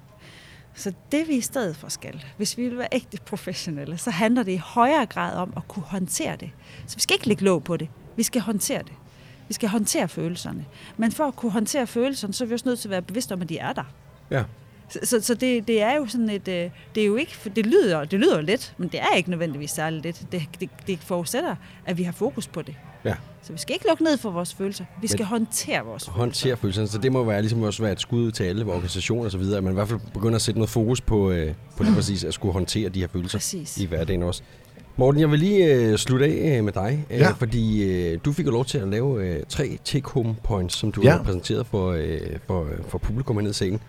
Så det vi i stedet for skal, hvis vi vil være ægte professionelle, så handler det i højere grad om at kunne håndtere det. Så vi skal ikke lægge låg på det. Vi skal håndtere det. Vi skal håndtere følelserne. Men for at kunne håndtere følelserne, så er vi også nødt til at være bevidste om, at de er der. Ja. Så, så, det, det er jo sådan et, øh, det er jo ikke, det lyder, det lyder let, men det er ikke nødvendigvis særligt let. Det, det, det forudsætter, at vi har fokus på det. Ja. Så vi skal ikke lukke ned for vores følelser. Vi skal men håndtere vores følelser. Håndtere følelserne. Så det må være, ligesom også være et skud til alle organisationer og så videre, at man i hvert fald begynder at sætte noget fokus på, øh, på det præcis, at skulle håndtere de her følelser præcis. i hverdagen også. Morten, jeg vil lige øh, slutte af øh, med dig, øh, ja. fordi øh, du fik jo lov til at lave øh, tre take-home points, som du ja. har præsenteret for, øh, for, for publikum ned i scenen.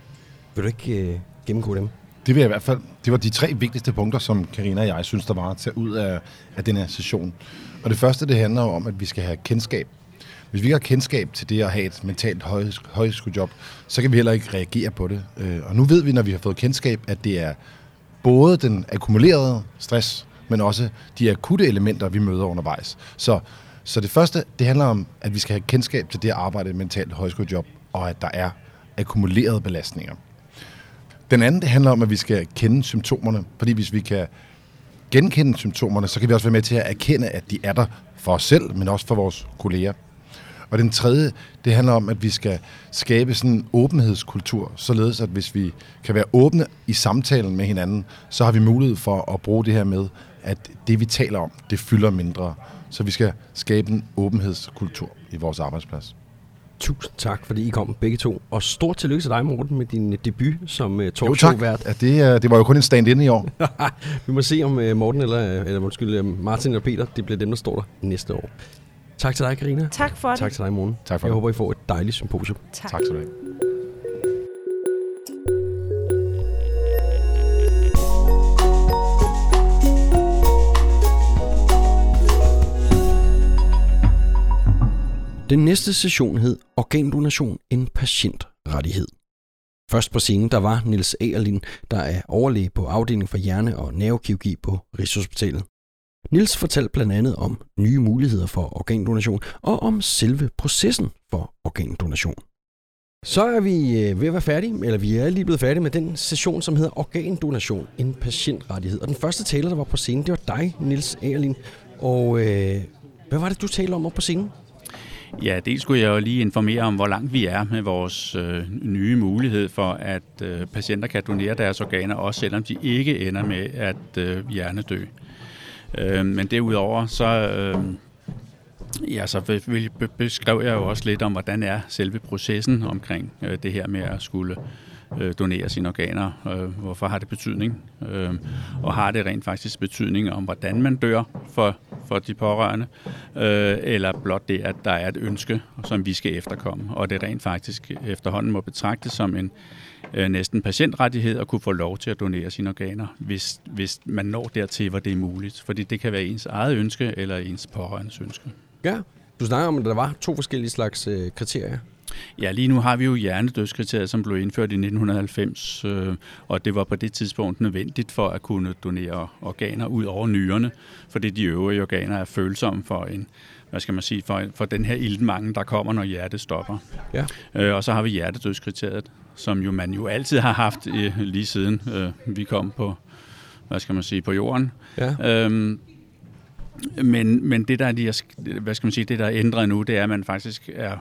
Vil du ikke øh, gennemgå dem? Det vil jeg i hvert fald. Det var de tre vigtigste punkter, som Karina og jeg synes, der var at tage ud af, af den her session. Og det første, det handler om, at vi skal have kendskab. Hvis vi ikke har kendskab til det at have et mentalt højskolejob, så kan vi heller ikke reagere på det. Øh, og nu ved vi, når vi har fået kendskab, at det er både den akkumulerede stress, men også de akutte elementer, vi møder undervejs. Så, så det første, det handler om, at vi skal have kendskab til det at arbejde i et mentalt højskolejob, og at der er akkumulerede belastninger. Den anden, det handler om, at vi skal kende symptomerne, fordi hvis vi kan genkende symptomerne, så kan vi også være med til at erkende, at de er der for os selv, men også for vores kolleger. Og den tredje, det handler om, at vi skal skabe sådan en åbenhedskultur, således at hvis vi kan være åbne i samtalen med hinanden, så har vi mulighed for at bruge det her med, at det vi taler om, det fylder mindre. Så vi skal skabe en åbenhedskultur i vores arbejdsplads. Tusind tak, fordi I kom begge to. Og stort tillykke til dig, Morten, med din debut som uh, talkshow-vært. Ja, det, uh, det var jo kun en stand-in i år. Vi må se, om uh, Morten eller, eller undskyld, Martin eller Peter, det bliver dem, der står der næste år. Tak til dig, Karina. Tak for det. Tak til dig, Morten. Tak for Jeg det. håber, I får et dejligt symposium. Tak. Tak skal du have. Den næste session hed Organdonation en patientrettighed. Først på scenen der var Nils Agerlin, der er overlæge på afdelingen for hjerne- og nervekirurgi på Rigshospitalet. Nils fortalte blandt andet om nye muligheder for organdonation og om selve processen for organdonation. Så er vi øh, ved at være færdige, eller vi er lige blevet færdige med den session, som hedder Organdonation, en patientrettighed. Og den første taler, der var på scenen, det var dig, Nils Agerlin. Og øh, hvad var det, du talte om op på scenen? Ja, det skulle jeg jo lige informere om, hvor langt vi er med vores øh, nye mulighed for, at øh, patienter kan donere deres organer, også selvom de ikke ender med at øh, hjernedø. Øh, men derudover, så, øh, ja, så beskrev jeg jo også lidt om, hvordan er selve processen omkring øh, det her med at skulle øh, donere sine organer. Øh, hvorfor har det betydning? Øh, og har det rent faktisk betydning om, hvordan man dør for, for de pårørende? Øh, eller blot det, at der er et ønske, som vi skal efterkomme, og det rent faktisk efterhånden må betragtes som en øh, næsten patientrettighed at kunne få lov til at donere sine organer, hvis, hvis man når dertil, hvor det er muligt. Fordi det kan være ens eget ønske eller ens pårørendes ønske. Ja, du snakker om, at der var to forskellige slags øh, kriterier. Ja, lige nu har vi jo hjernedødskriteriet, som blev indført i 1990, øh, og det var på det tidspunkt nødvendigt for at kunne donere organer ud over nyrerne, fordi de øvrige organer er følsomme for en hvad skal man sige, for, for den her iltmangel, der kommer, når hjertet stopper. Ja. Øh, og så har vi hjertedødskriteriet, som jo man jo altid har haft øh, lige siden øh, vi kom på, hvad skal man sige, på jorden. Ja. Øhm, men, men det der, er, hvad skal man sige, det der er ændret nu, det er, at man faktisk er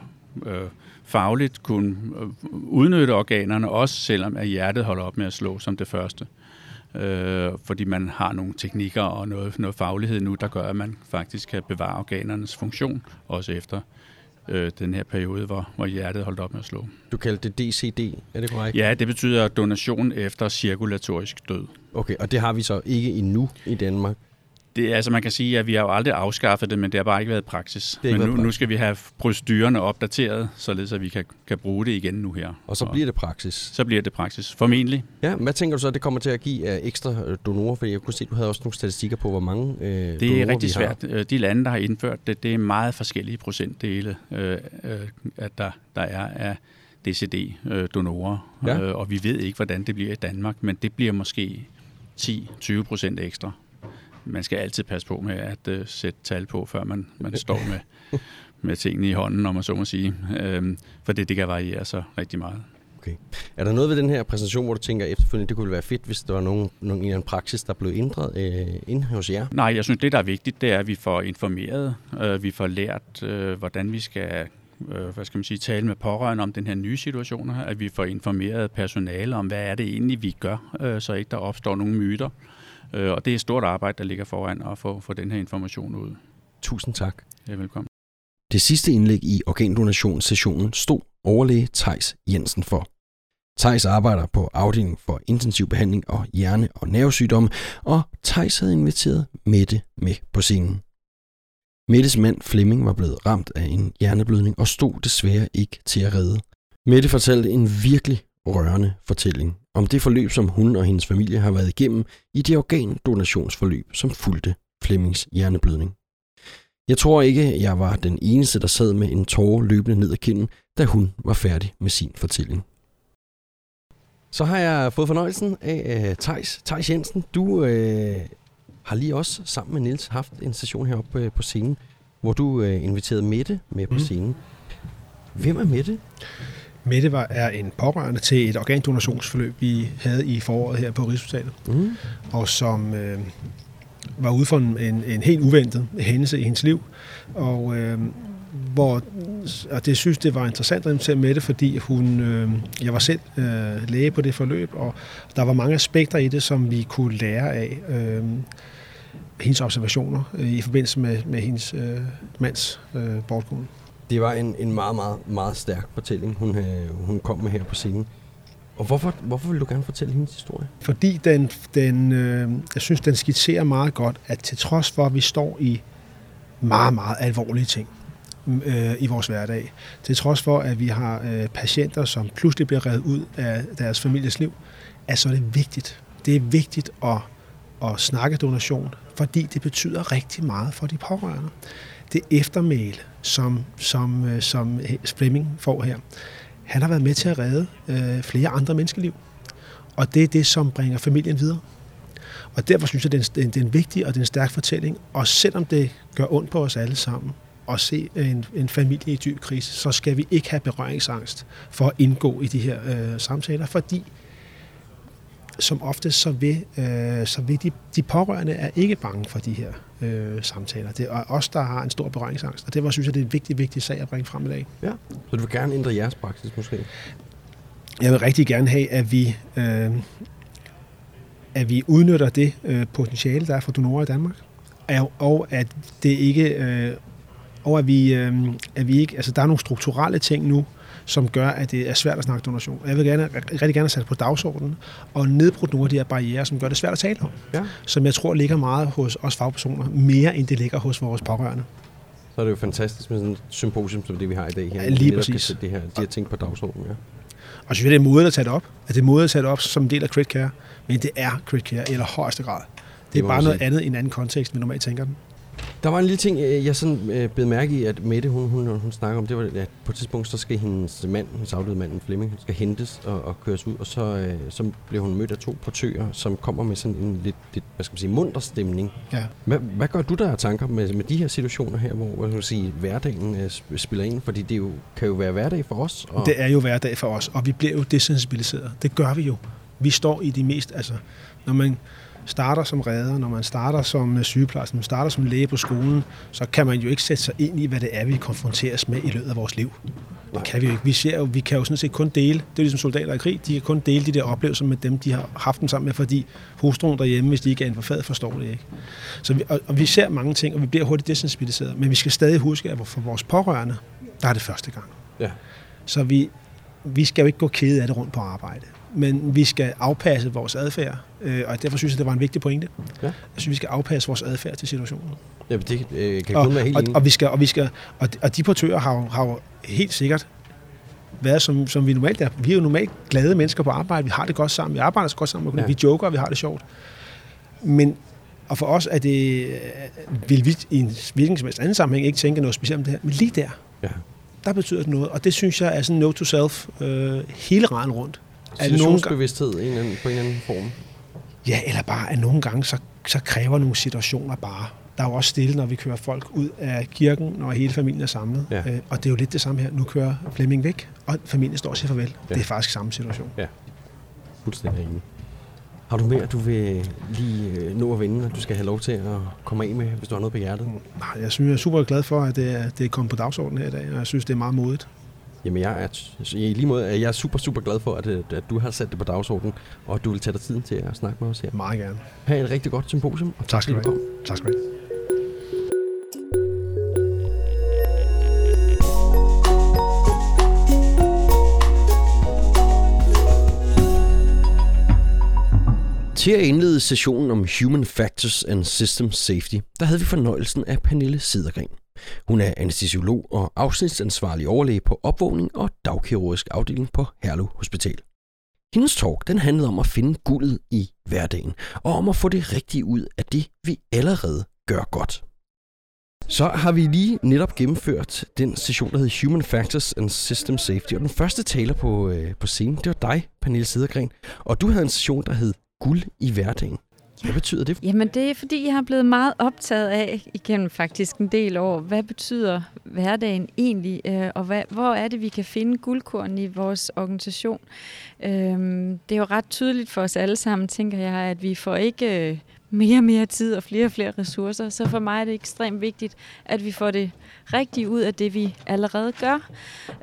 øh, fagligt kunne øh, udnytte organerne, også selvom at hjertet holder op med at slå som det første. Øh, fordi man har nogle teknikker og noget, noget faglighed nu, der gør, at man faktisk kan bevare organernes funktion, også efter øh, den her periode, hvor, hvor hjertet holdt op med at slå. Du kaldte det DCD, er det korrekt? Ja, det betyder donation efter cirkulatorisk død. Okay, og det har vi så ikke endnu i Danmark? Det, altså man kan sige, at vi har jo aldrig afskaffet det, men det har bare ikke været praksis. men nu, praksis. nu skal vi have procedurerne opdateret, således at vi kan, kan bruge det igen nu her. Og så og bliver det praksis? Så bliver det praksis, formentlig. Ja, hvad tænker du så, at det kommer til at give af ekstra øh, donorer? Fordi jeg kunne se, at du havde også nogle statistikker på, hvor mange øh, Det er rigtig svært. Har. Øh, de lande, der har indført det, det er meget forskellige procentdele, øh, øh, at der, der er af DCD-donorer. Ja. Øh, og vi ved ikke, hvordan det bliver i Danmark, men det bliver måske 10-20 procent ekstra man skal altid passe på med at uh, sætte tal på, før man, man står med, med tingene i hånden, om man så må sige. Øhm, for det, det kan variere så rigtig meget. Okay. Er der noget ved den her præsentation, hvor du tænker efterfølgende, det kunne være fedt, hvis der var nogen, nogen en praksis, der blev ændret øh, inde hos jer? Nej, jeg synes, det der er vigtigt, det er, at vi får informeret, øh, vi får lært, øh, hvordan vi skal øh, hvad skal man sige, tale med pårørende om den her nye situation, at vi får informeret personale om, hvad er det egentlig, vi gør, øh, så ikke der opstår nogle myter. Øh, og det er et stort arbejde, der ligger foran at få, få den her information ud. Tusind tak. Ja, velkommen. Det sidste indlæg i organdonationssessionen stod overlæge Tejs Jensen for. Tejs arbejder på afdelingen for intensiv behandling og hjerne- og nervesygdomme, og Tejs havde inviteret Mette med på scenen. Mettes mand Flemming var blevet ramt af en hjerneblødning og stod desværre ikke til at redde. Mette fortalte en virkelig rørende fortælling om det forløb, som hun og hendes familie har været igennem i det organdonationsforløb, som fulgte Flemmings hjerneblødning. Jeg tror ikke, jeg var den eneste, der sad med en tårer løbende ned ad kinden, da hun var færdig med sin fortælling. Så har jeg fået fornøjelsen af uh, Thijs, Thijs Jensen. Du uh, har lige også sammen med Nils haft en session heroppe uh, på scenen, hvor du uh, inviterede Mette med på mm. scenen. Hvem er Mette? Mette var, er en pårørende til et organdonationsforløb, vi havde i foråret her på Rigshospitalet, mm. og som øh, var ude for en, en, en helt uventet hændelse i hendes liv, og øh, hvor og det synes det var interessant at invitere Mette, fordi hun, øh, jeg var selv øh, læge på det forløb, og der var mange aspekter i det, som vi kunne lære af. Øh, hendes observationer øh, i forbindelse med, med hendes øh, mands øh, bortgående. Det var en, en meget, meget, meget stærk fortælling, hun, øh, hun kom med her på scenen. Og hvorfor, hvorfor vil du gerne fortælle hendes historie? Fordi den, den øh, jeg synes, den skitserer meget godt, at til trods for, at vi står i meget, meget alvorlige ting øh, i vores hverdag, til trods for, at vi har øh, patienter, som pludselig bliver reddet ud af deres families liv, at så er det vigtigt. Det er vigtigt at, at snakke donation, fordi det betyder rigtig meget for de pårørende det eftermæl, som, som, øh, som øh, Fleming får her, han har været med til at redde øh, flere andre menneskeliv. Og det er det, som bringer familien videre. Og derfor synes jeg, det er en, det er en vigtig og det er en stærk fortælling. Og selvom det gør ondt på os alle sammen at se en, en familie i dyb krise, så skal vi ikke have berøringsangst for at indgå i de her øh, samtaler, fordi som ofte så vil, øh, så vil de, de pårørende er ikke bange for de her øh, samtaler. Det er os, der har en stor berøringsangst, og det var, synes jeg, det er en vigtig, vigtig sag at bringe frem i dag. Ja, så du vil gerne ændre jeres praksis måske? Jeg vil rigtig gerne have, at vi, øh, at vi udnytter det øh, potentiale, der er for donorer i Danmark, og, og at det ikke... Øh, og at vi, øh, at vi ikke... Altså, der er nogle strukturelle ting nu, som gør, at det er svært at snakke donation. Jeg vil gerne, rigtig gerne sætte på dagsordenen og nedbrudt nogle af de her barriere, som gør det svært at tale om. Ja. Som jeg tror ligger meget hos os fagpersoner, mere end det ligger hos vores pårørende. Så er det jo fantastisk med sådan et symposium, som det vi har i dag her. Ja, lige præcis. Kan sætte det her, de her ting på dagsordenen, ja. Og så jeg, det er modet at tage det op. At det er modet at tage det op som en del af crit care. Men det er crit care i højeste grad. Det, Det er bare noget sige. andet i en anden kontekst, vi normalt tænker den. Der var en lille ting, øh, jeg sådan øh, blev mærke i, at Mette, hun, hun, hun snakker om, det var, at på et tidspunkt, så skal hendes mand, hendes afdøde mand, Flemming, skal hentes og, og køres ud, og så, øh, så bliver hun mødt af to portører, som kommer med sådan en lidt, lidt hvad skal man sige, munter stemning. Ja. Hvad, hvad gør du der af tanker med, med de her situationer her, hvor hvad skal man sige, hverdagen øh, sp- spiller ind? Fordi det jo, kan jo være hverdag for os. Og, Det er jo hverdag for os, og vi bliver jo desensibiliseret. Det gør vi jo. Vi står i de mest, altså, når man starter som redder, når man starter som øh, sygeplejerske, når man starter som læge på skolen, så kan man jo ikke sætte sig ind i, hvad det er, vi konfronteres med i løbet af vores liv. Det kan vi jo ikke. Vi, ser jo, vi kan jo sådan set kun dele, det er ligesom soldater i krig, de kan kun dele de der oplevelser med dem, de har haft dem sammen med, fordi hustruen derhjemme, hvis de ikke er inden for faget, forstår det ikke. Så vi, og, og vi ser mange ting, og vi bliver hurtigt desensibiliseret, men vi skal stadig huske, at for vores pårørende, der er det første gang. Ja. Så vi, vi skal jo ikke gå kede af det rundt på arbejde. Men vi skal afpasse vores adfærd, øh, og derfor synes jeg, det var en vigtig pointe. Ja. Jeg synes, vi skal afpasse vores adfærd til situationen. Ja, det øh, kan Og, kun være helt og, og, vi skal, og, vi skal, og, og de portører har har jo helt sikkert været, som, som vi normalt er. Vi er jo normalt glade mennesker på arbejde. Vi har det godt sammen. Vi arbejder så godt sammen. Ja. Vi joker, og vi har det sjovt. Men og for os er det, vil vi i en hvilken som helst anden sammenhæng ikke tænke noget specielt om det her. Men lige der, Ja. der betyder det noget. Og det synes jeg er sådan note to self øh, hele raden rundt. Situationsbevidsthed i en eller anden, på en eller anden form. ja, eller bare, at nogle gange, så, så kræver nogle situationer bare. Der er jo også stille, når vi kører folk ud af kirken, når hele familien er samlet. Ja. Øh, og det er jo lidt det samme her. Nu kører Flemming væk, og familien står og siger farvel. Ja. Ja. Det er faktisk samme situation. Fuldstændig enig. Har du mere, du vil lige øh, nå at vinde, og du skal have lov til at komme af med, hvis du har noget på hjertet? Nej, Jeg synes, jeg er super glad for, at det er, det er kommet på dagsordenen her i dag, og jeg synes, det er meget modigt. Jamen, jeg er, t- i lige måde er jeg super, super glad for, at, øh, at du har sat det på dagsordenen, og at du vil tage dig tiden til at snakke med os her. Meget gerne. Ha' et rigtig godt symposium, og Tak skal du have. Tak skal du have. Til at indlede sessionen om Human Factors and System Safety, der havde vi fornøjelsen af Pernille Sidergren. Hun er anestesiolog og afsnitsansvarlig overlæge på opvågning og dagkirurgisk afdeling på Herlev Hospital. Hendes talk den handlede om at finde guldet i hverdagen, og om at få det rigtige ud af det, vi allerede gør godt. Så har vi lige netop gennemført den session, der hed Human Factors and System Safety, og den første taler på, øh, på scenen, det var dig, Pernille Sidergren, og du havde en session, der hed Guld i hverdagen. Hvad betyder det? Jamen det er fordi, jeg har blevet meget optaget af igennem faktisk en del år, hvad betyder hverdagen egentlig, øh, og hvad, hvor er det, vi kan finde guldkorn i vores organisation. Øh, det er jo ret tydeligt for os alle sammen, tænker jeg, at vi får ikke øh, mere og mere tid og flere og flere ressourcer, så for mig er det ekstremt vigtigt, at vi får det rigtige ud af det, vi allerede gør.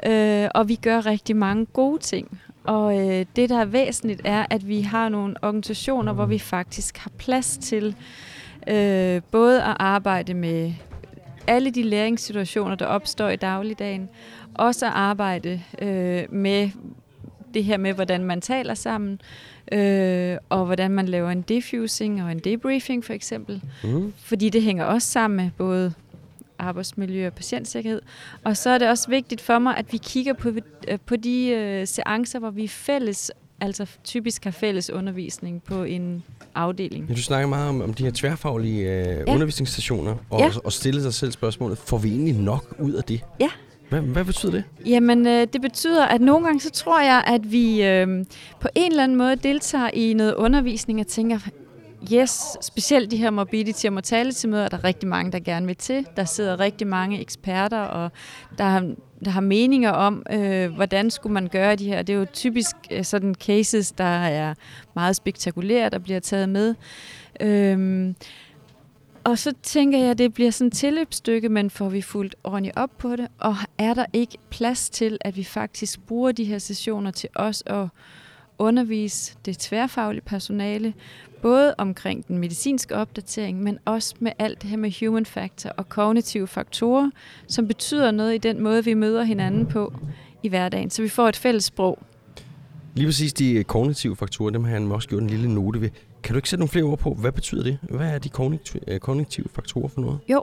Øh, og vi gør rigtig mange gode ting. Og øh, det, der er væsentligt, er, at vi har nogle organisationer, hvor vi faktisk har plads til øh, både at arbejde med alle de læringssituationer, der opstår i dagligdagen, også at arbejde øh, med det her med, hvordan man taler sammen, øh, og hvordan man laver en defusing og en debriefing for eksempel. Mm. Fordi det hænger også sammen med både arbejdsmiljø og patientsikkerhed. Og så er det også vigtigt for mig, at vi kigger på, øh, på de øh, seancer, hvor vi fælles, altså typisk har fælles undervisning på en afdeling. Ja, du snakker meget om, om de her tværfaglige øh, ja. undervisningsstationer, og, Ja. og stille sig selv spørgsmålet, får vi egentlig nok ud af det? Ja. Hvad, hvad betyder det? Jamen, øh, det betyder, at nogle gange så tror jeg, at vi øh, på en eller anden måde deltager i noget undervisning og tænker, yes, specielt de her morbidity og mortality møder, er der rigtig mange, der gerne vil til. Der sidder rigtig mange eksperter, og der har, der har meninger om, øh, hvordan skulle man gøre de her. Det er jo typisk øh, sådan cases, der er meget spektakulære, der bliver taget med. Øhm, og så tænker jeg, at det bliver sådan et tilløbsstykke, men får vi fuldt ordentligt op på det? Og er der ikke plads til, at vi faktisk bruger de her sessioner til os at undervise det tværfaglige personale Både omkring den medicinske opdatering, men også med alt det her med human factor og kognitive faktorer, som betyder noget i den måde, vi møder hinanden på i hverdagen. Så vi får et fælles sprog. Lige præcis de kognitive faktorer, dem har han også gjort en lille note ved. Kan du ikke sætte nogle flere ord på, hvad betyder det? Hvad er de kognitive, kognitive faktorer for noget? Jo,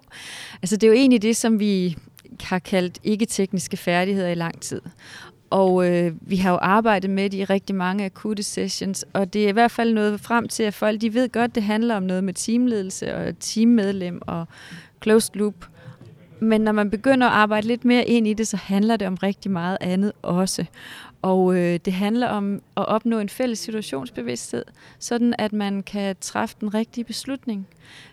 altså det er jo egentlig det, som vi har kaldt ikke-tekniske færdigheder i lang tid. Og øh, vi har jo arbejdet med det i rigtig mange akutte sessions, og det er i hvert fald noget frem til, at folk de ved godt, det handler om noget med teamledelse og teammedlem og closed loop. Men når man begynder at arbejde lidt mere ind i det, så handler det om rigtig meget andet også. Og øh, det handler om at opnå en fælles situationsbevidsthed, sådan at man kan træffe den rigtige beslutning.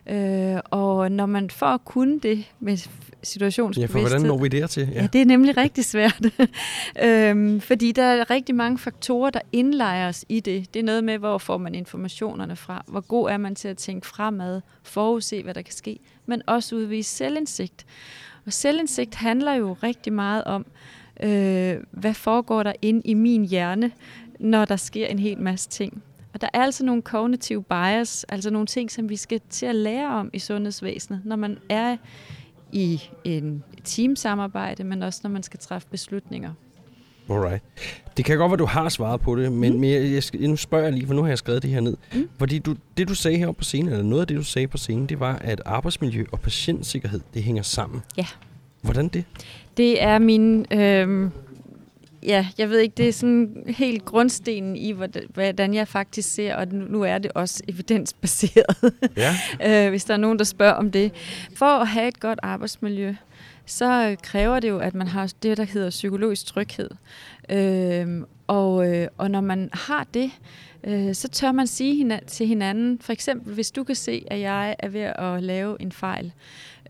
Øh, og når man får at kunne det med situationsbevidsthed... Ja, for hvordan når vi dertil? Ja, ja det er nemlig rigtig svært. øhm, fordi der er rigtig mange faktorer, der indlejres i det. Det er noget med, hvor får man informationerne fra? Hvor god er man til at tænke fremad, forudse, hvad der kan ske, men også udvise selvindsigt. Og selvindsigt handler jo rigtig meget om, øh, hvad foregår der ind i min hjerne, når der sker en hel masse ting. Og der er altså nogle cognitive bias, altså nogle ting, som vi skal til at lære om i sundhedsvæsenet, når man er i en teamsamarbejde, men også når man skal træffe beslutninger. Alright. Det kan godt være, du har svaret på det, men, mm. men jeg, jeg nu spørger jeg lige, for nu har jeg skrevet det her ned. Mm. Fordi du, det, du sagde heroppe på scenen, eller noget af det, du sagde på scenen, det var, at arbejdsmiljø og patientsikkerhed, det hænger sammen. Ja. Hvordan det? Det er min... Øh, ja, jeg ved ikke, det er sådan helt grundstenen i, hvordan jeg faktisk ser, og nu er det også evidensbaseret, ja. øh, hvis der er nogen, der spørger om det. For at have et godt arbejdsmiljø, så kræver det jo, at man har det, der hedder psykologisk tryghed. Øh, og, øh, og når man har det, øh, så tør man sige til hinanden, for eksempel hvis du kan se, at jeg er ved at lave en fejl, Øh,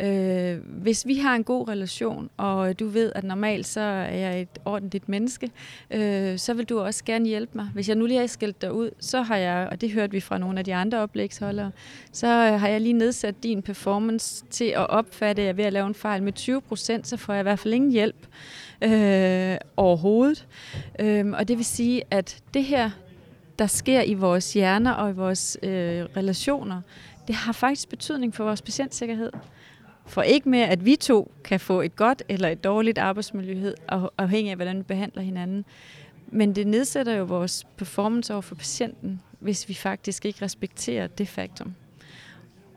Øh, hvis vi har en god relation, og du ved, at normalt så er jeg et ordentligt menneske, øh, så vil du også gerne hjælpe mig. Hvis jeg nu lige har skældt dig ud, så har jeg, og det hørte vi fra nogle af de andre oplægsholdere, så øh, har jeg lige nedsat din performance til at opfatte, at jeg er ved at lave en fejl med 20 procent, så får jeg i hvert fald ingen hjælp øh, overhovedet. Øh, og det vil sige, at det her, der sker i vores hjerner og i vores øh, relationer, det har faktisk betydning for vores patientsikkerhed. For ikke med, at vi to kan få et godt eller et dårligt arbejdsmiljø, afhængig af, hvordan vi behandler hinanden. Men det nedsætter jo vores performance over for patienten, hvis vi faktisk ikke respekterer det faktum.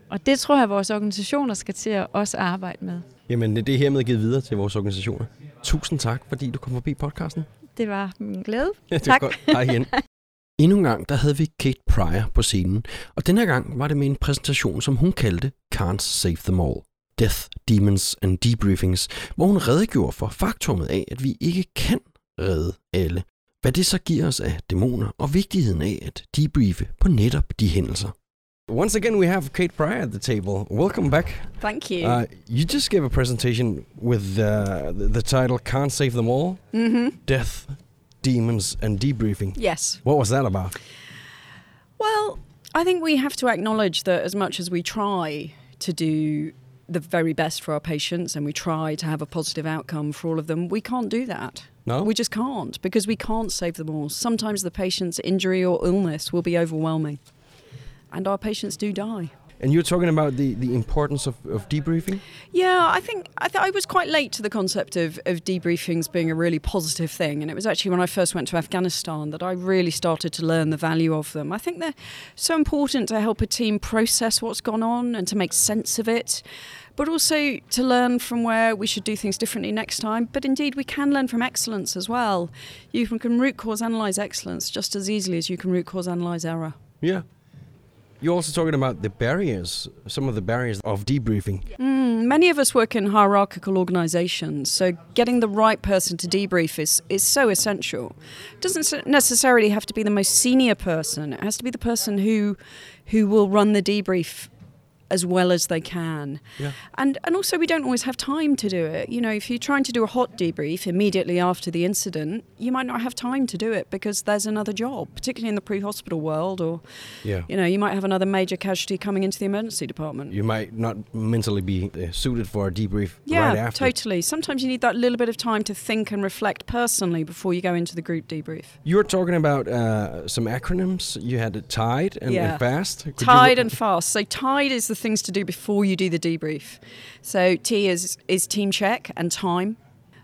Og det tror jeg, at vores organisationer skal til at også arbejde med. Jamen, det er hermed givet videre til vores organisationer. Tusind tak, fordi du kom forbi podcasten. Det var min glæde. Ja, det tak. Godt. Hej igen. Endnu en gang, der havde vi Kate Pryor på scenen, og denne gang var det med en præsentation, som hun kaldte Can't Save Them All. Death, Demons and Debriefings, hvor hun redegjorde for faktummet af, at vi ikke kan redde alle. Hvad det så giver os af dæmoner og vigtigheden af at debriefe på netop de hændelser. Once again, we have Kate Pryor at the table. Welcome back. Thank you. Uh, you just gave a presentation with uh, the, the title Can't Save Them All mm-hmm. Death, Demons, and Debriefing. Yes. What was that about? Well, I think we have to acknowledge that as much as we try to do the very best for our patients and we try to have a positive outcome for all of them, we can't do that. No? We just can't because we can't save them all. Sometimes the patient's injury or illness will be overwhelming, and our patients do die. And you're talking about the, the importance of, of debriefing? Yeah, I think I, th- I was quite late to the concept of, of debriefings being a really positive thing. And it was actually when I first went to Afghanistan that I really started to learn the value of them. I think they're so important to help a team process what's gone on and to make sense of it but also to learn from where we should do things differently next time. But indeed, we can learn from excellence as well. You can root cause analyze excellence just as easily as you can root cause analyze error. Yeah. You're also talking about the barriers, some of the barriers of debriefing. Mm, many of us work in hierarchical organizations, so getting the right person to debrief is, is so essential. It doesn't necessarily have to be the most senior person, it has to be the person who, who will run the debrief as well as they can. Yeah. And and also we don't always have time to do it. You know, if you're trying to do a hot debrief immediately after the incident, you might not have time to do it because there's another job, particularly in the pre-hospital world or Yeah. you know, you might have another major casualty coming into the emergency department. You might not mentally be uh, suited for a debrief yeah, right after. totally. Sometimes you need that little bit of time to think and reflect personally before you go into the group debrief. You were talking about uh, some acronyms. You had TIDE and, Yeah. and FAST. Could you- Tide and fast. So tide is the things to do before you do the debrief. So T is is team check and time.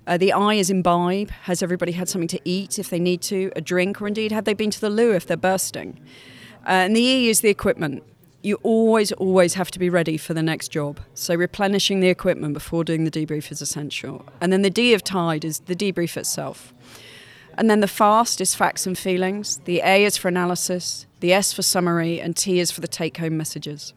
Uh, the I is imbibe. Has everybody had something to eat if they need to, a drink, or indeed have they been to the loo if they're bursting? Uh, and the E is the equipment. You always, always have to be ready for the next job. So replenishing the equipment before doing the debrief is essential. And then the D of tide is the debrief itself. And then the fast is facts and feelings. The A is for analysis. The S for summary, and T is for the take-home messages.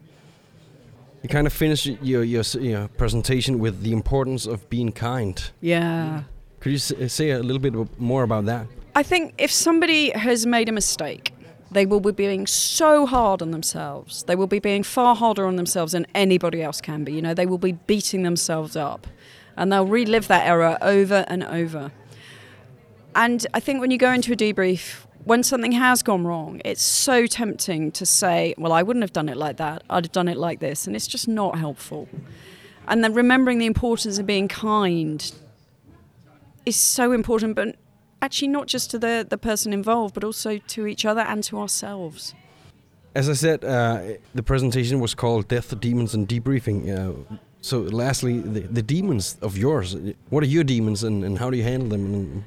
You kind of finish your, your your presentation with the importance of being kind. Yeah. Mm. Could you uh, say a little bit more about that? I think if somebody has made a mistake, they will be being so hard on themselves. They will be being far harder on themselves than anybody else can be. You know, they will be beating themselves up and they'll relive that error over and over. And I think when you go into a debrief, when something has gone wrong, it's so tempting to say, well, I wouldn't have done it like that. I'd have done it like this. And it's just not helpful. And then remembering the importance of being kind is so important, but actually not just to the, the person involved, but also to each other and to ourselves. As I said, uh, the presentation was called Death, Demons, and Debriefing. Uh, so, lastly, the, the demons of yours. What are your demons and, and how do you handle them? And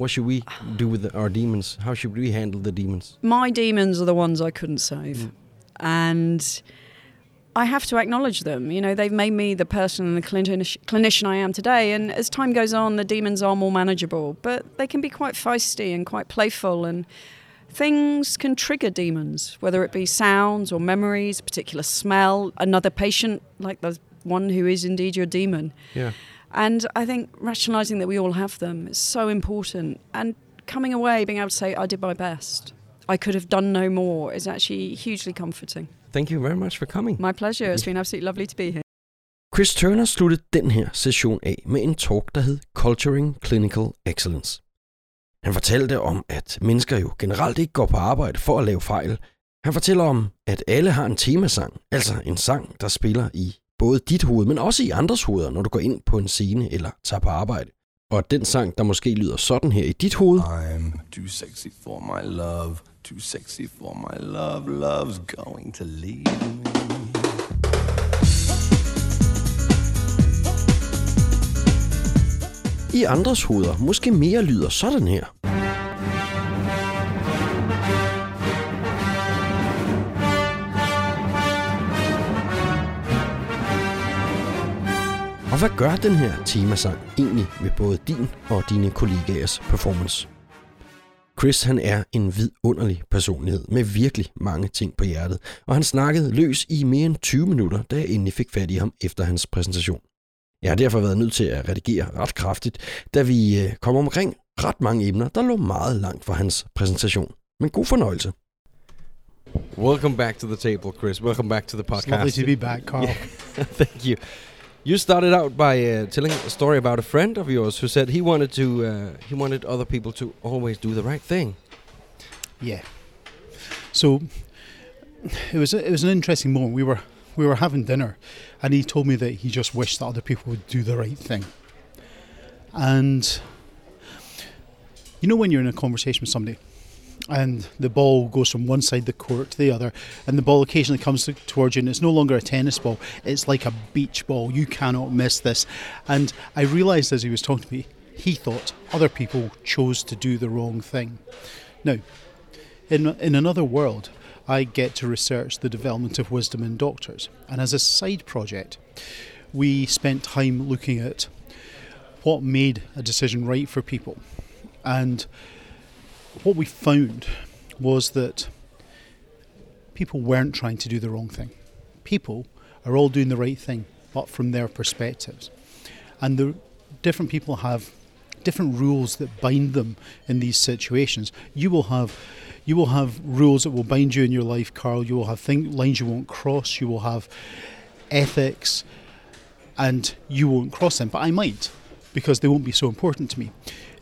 what should we do with the, our demons? How should we handle the demons? My demons are the ones I couldn't save. Mm. And I have to acknowledge them. You know, they've made me the person and the clinician I am today. And as time goes on, the demons are more manageable, but they can be quite feisty and quite playful. And things can trigger demons, whether it be sounds or memories, a particular smell, another patient, like the one who is indeed your demon. Yeah. And I think rationalizing that we all have them is so important. And coming away, being able to say, I did my best, I could have done no more, is actually hugely comforting. Thank you very much for coming. My pleasure. It's been absolutely lovely to be here. Chris Turner sluttede den her session af med en talk, der hed Culturing Clinical Excellence. Han fortalte om, at mennesker jo generelt ikke går på arbejde for at lave fejl. Han fortæller om, at alle har en temasang, altså en sang, der spiller i både dit hoved, men også i andres hoveder, når du går ind på en scene eller tager på arbejde. Og den sang, der måske lyder sådan her i dit hoved, I'm too sexy for my love, too sexy for my love, love's going to leave me. i andres hoveder måske mere lyder sådan her. Hvad gør den her temasang egentlig med både din og dine kollegaers performance? Chris han er en vidunderlig personlighed med virkelig mange ting på hjertet, og han snakkede løs i mere end 20 minutter, da jeg endelig fik fat i ham efter hans præsentation. Jeg har derfor været nødt til at redigere ret kraftigt, da vi øh, kom omkring ret mange emner, der lå meget langt fra hans præsentation. Men god fornøjelse. Welcome back to the table, Chris. Welcome back to the podcast. It's lovely to be back, Carl. Yeah. Thank you. You started out by uh, telling a story about a friend of yours who said he wanted to uh, he wanted other people to always do the right thing. Yeah. So it was it was an interesting moment. We were we were having dinner, and he told me that he just wished that other people would do the right thing. And you know when you're in a conversation with somebody, and the ball goes from one side of the court to the other, and the ball occasionally comes to, towards you, and it's no longer a tennis ball; it's like a beach ball. You cannot miss this. And I realised as he was talking to me, he thought other people chose to do the wrong thing. Now, in, in another world, I get to research the development of wisdom in doctors. And as a side project, we spent time looking at what made a decision right for people. And what we found was that people weren't trying to do the wrong thing. People are all doing the right thing, but from their perspectives. And the different people have different rules that bind them in these situations. You will have You will have rules that will bind you in your life, Carl. You will have thing, lines you won't cross. You will have ethics, and you won't cross them. But I might, because they won't be so important to me.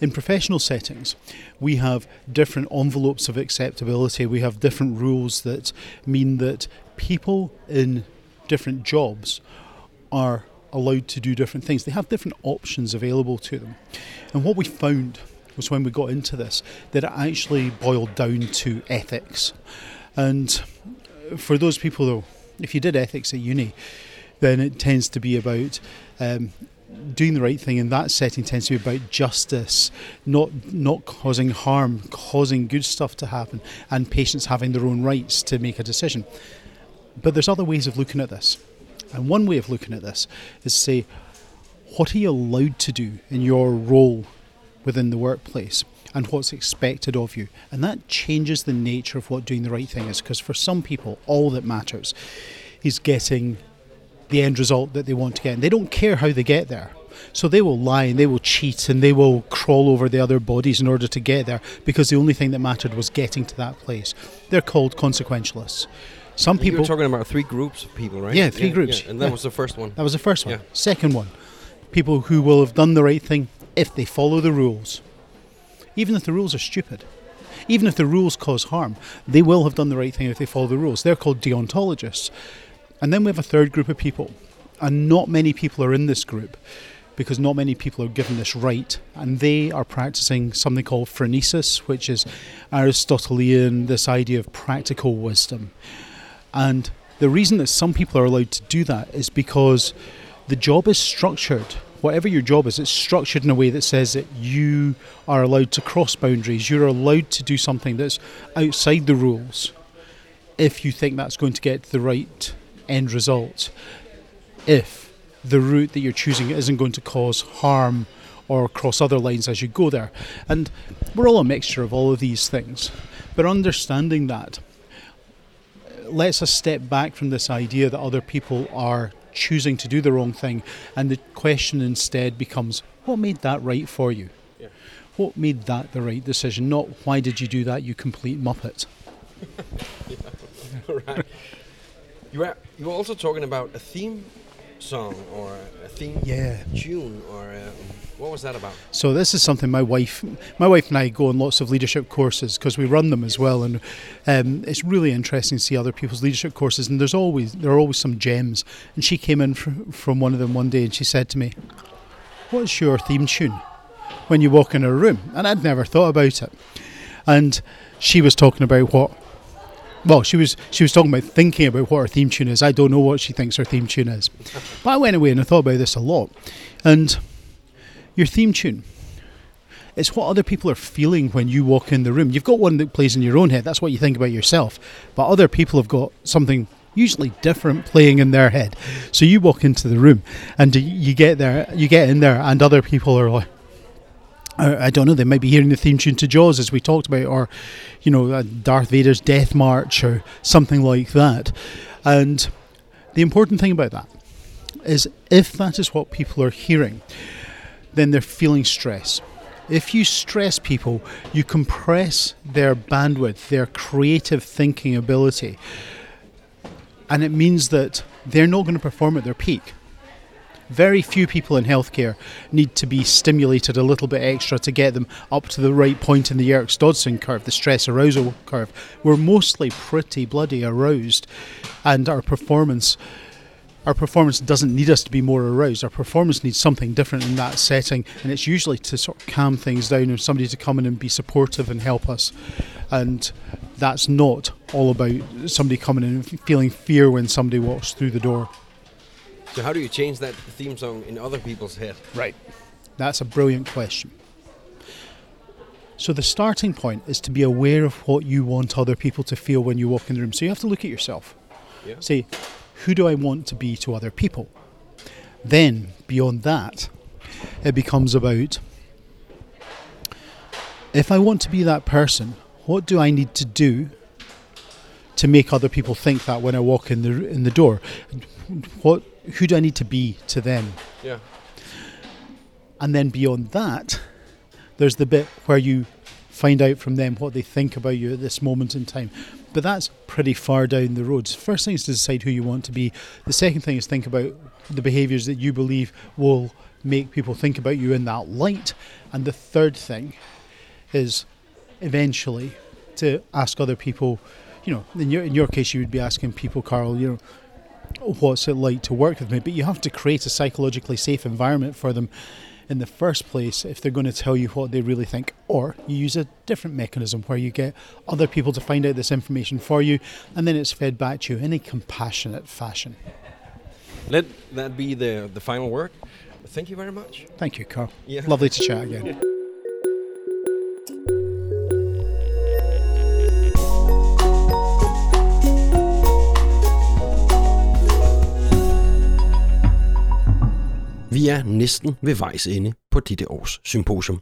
In professional settings, we have different envelopes of acceptability. We have different rules that mean that people in different jobs are allowed to do different things. They have different options available to them. And what we found was when we got into this that it actually boiled down to ethics. And for those people, though, if you did ethics at uni, then it tends to be about um, doing the right thing in that setting tends to be about justice, not not causing harm, causing good stuff to happen, and patients having their own rights to make a decision. But there's other ways of looking at this. And one way of looking at this is to say, what are you allowed to do in your role within the workplace and what's expected of you? And that changes the nature of what doing the right thing is, because for some people, all that matters is getting the end result that they want to get. And they don't care how they get there. So they will lie and they will cheat and they will crawl over the other bodies in order to get there because the only thing that mattered was getting to that place. They're called consequentialists. Some people. You're talking about three groups of people, right? Yeah, three groups. and that Yeah. was the first one. That was the first one. Yeah. Second one, people who will have done the right thing if they follow the rules. Even if the rules are stupid, even if the rules cause harm, they will have done the right thing if they follow the rules. They're called deontologists. And then we have a third group of people, and not many people are in this group because not many people are given this right, and they are practicing something called phronesis, which is Aristotelian, this idea of practical wisdom. And the reason that some people are allowed to do that is because the job is structured. Whatever your job is, it's structured in a way that says that you are allowed to cross boundaries. You're allowed to do something that's outside the rules if you think that's going to get the right end result. If the route that you're choosing isn't going to cause harm or cross other lines as you go there. And we're all a mixture of all of these things. But understanding that lets us step back from this idea that other people are choosing to do the wrong thing, and the question instead becomes what made that right for you? Yeah. What made that the right decision? Not why did you do that, you complete muppet. right. You were you were also talking about a theme song or a theme Yeah. tune or um, what was that about? So this is something my wife, my wife and I go on lots of leadership courses because we run them as well, and um, it's really interesting to see other people's leadership courses. And there's always there are always some gems. And she came in fr- from one of them one day, and she said to me, "What's your theme tune when you walk in a room?" And I'd never thought about it. And she was talking about what. Well, she was she was talking about thinking about what her theme tune is. I don't know what she thinks her theme tune is, but I went away and I thought about this a lot. And your theme tune. It's what other people are feeling when you walk in the room. You've got one that plays in your own head, that's what you think about yourself. But other people have got something usually different playing in their head. So you walk into the room and you get there, you get in there, and other people are like, I don't know, they might be hearing the theme tune to Jaws as we talked about, or, you know, Darth Vader's Death March or something like that. And the important thing about that is if that is what people are hearing, then they're feeling stress. If you stress people, you compress their bandwidth, their creative thinking ability, and it means that they're not going to perform at their peak. Very few people in healthcare need to be stimulated a little bit extra to get them up to the right point in the Yerkes Dodson curve, the stress arousal curve. We're mostly pretty bloody aroused, and our performance our performance doesn't need us to be more aroused. Our performance needs something different in that setting, and it's usually to sort of calm things down and somebody to come in and be supportive and help us. And that's not all about somebody coming in and feeling fear when somebody walks through the door. So how do you change that theme song in other people's head? Right. That's a brilliant question. So the starting point is to be aware of what you want other people to feel when you walk in the room. So you have to look at yourself. Yeah. Say, who do I want to be to other people? Then, beyond that, it becomes about if I want to be that person, what do I need to do to make other people think that when I walk in the in the door? What who do I need to be to them? Yeah. And then beyond that, there's the bit where you find out from them what they think about you at this moment in time. But that's pretty far down the road. First thing is to decide who you want to be. The second thing is think about the behaviours that you believe will make people think about you in that light. And the third thing is eventually to ask other people, you know, in your in your case you would be asking people, Carl, you know, what's it like to work with me? But you have to create a psychologically safe environment for them in the first place if they're going to tell you what they really think. Or you use a different mechanism where you get other people to find out this information for you and then it's fed back to you in a compassionate fashion. Let that be the, the final word. Thank you very much. Thank you, Carl. Yeah. Lovely to chat again. Vi er næsten ved vejs ende på dette års symposium.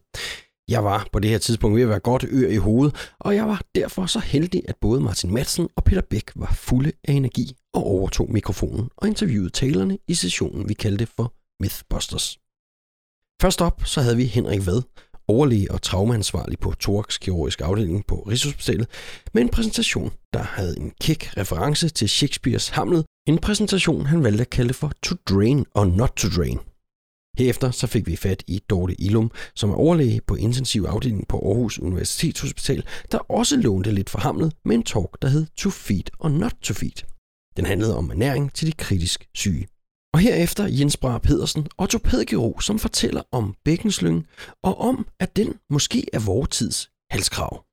Jeg var på det her tidspunkt ved at være godt ør i hovedet, og jeg var derfor så heldig, at både Martin Madsen og Peter Bæk var fulde af energi og overtog mikrofonen og interviewede talerne i sessionen, vi kaldte for Mythbusters. Først op så havde vi Henrik Vad, overlæge og traumansvarlig på Thorax Kirurgisk Afdeling på Rigshospitalet, med en præsentation, der havde en kæk reference til Shakespeares Hamlet, en præsentation han valgte at kalde for To Drain or Not To Drain. Herefter så fik vi fat i Dorte Ilum, som er overlæge på intensiv afdeling på Aarhus Universitetshospital, der også lånte lidt for Hamlet med en talk, der hed To Feed or Not To Feed. Den handlede om ernæring til de kritisk syge. Og herefter Jens Brahe Pedersen, ortopædkirurg, som fortæller om bækkenslyngen og om, at den måske er vores tids halskrav.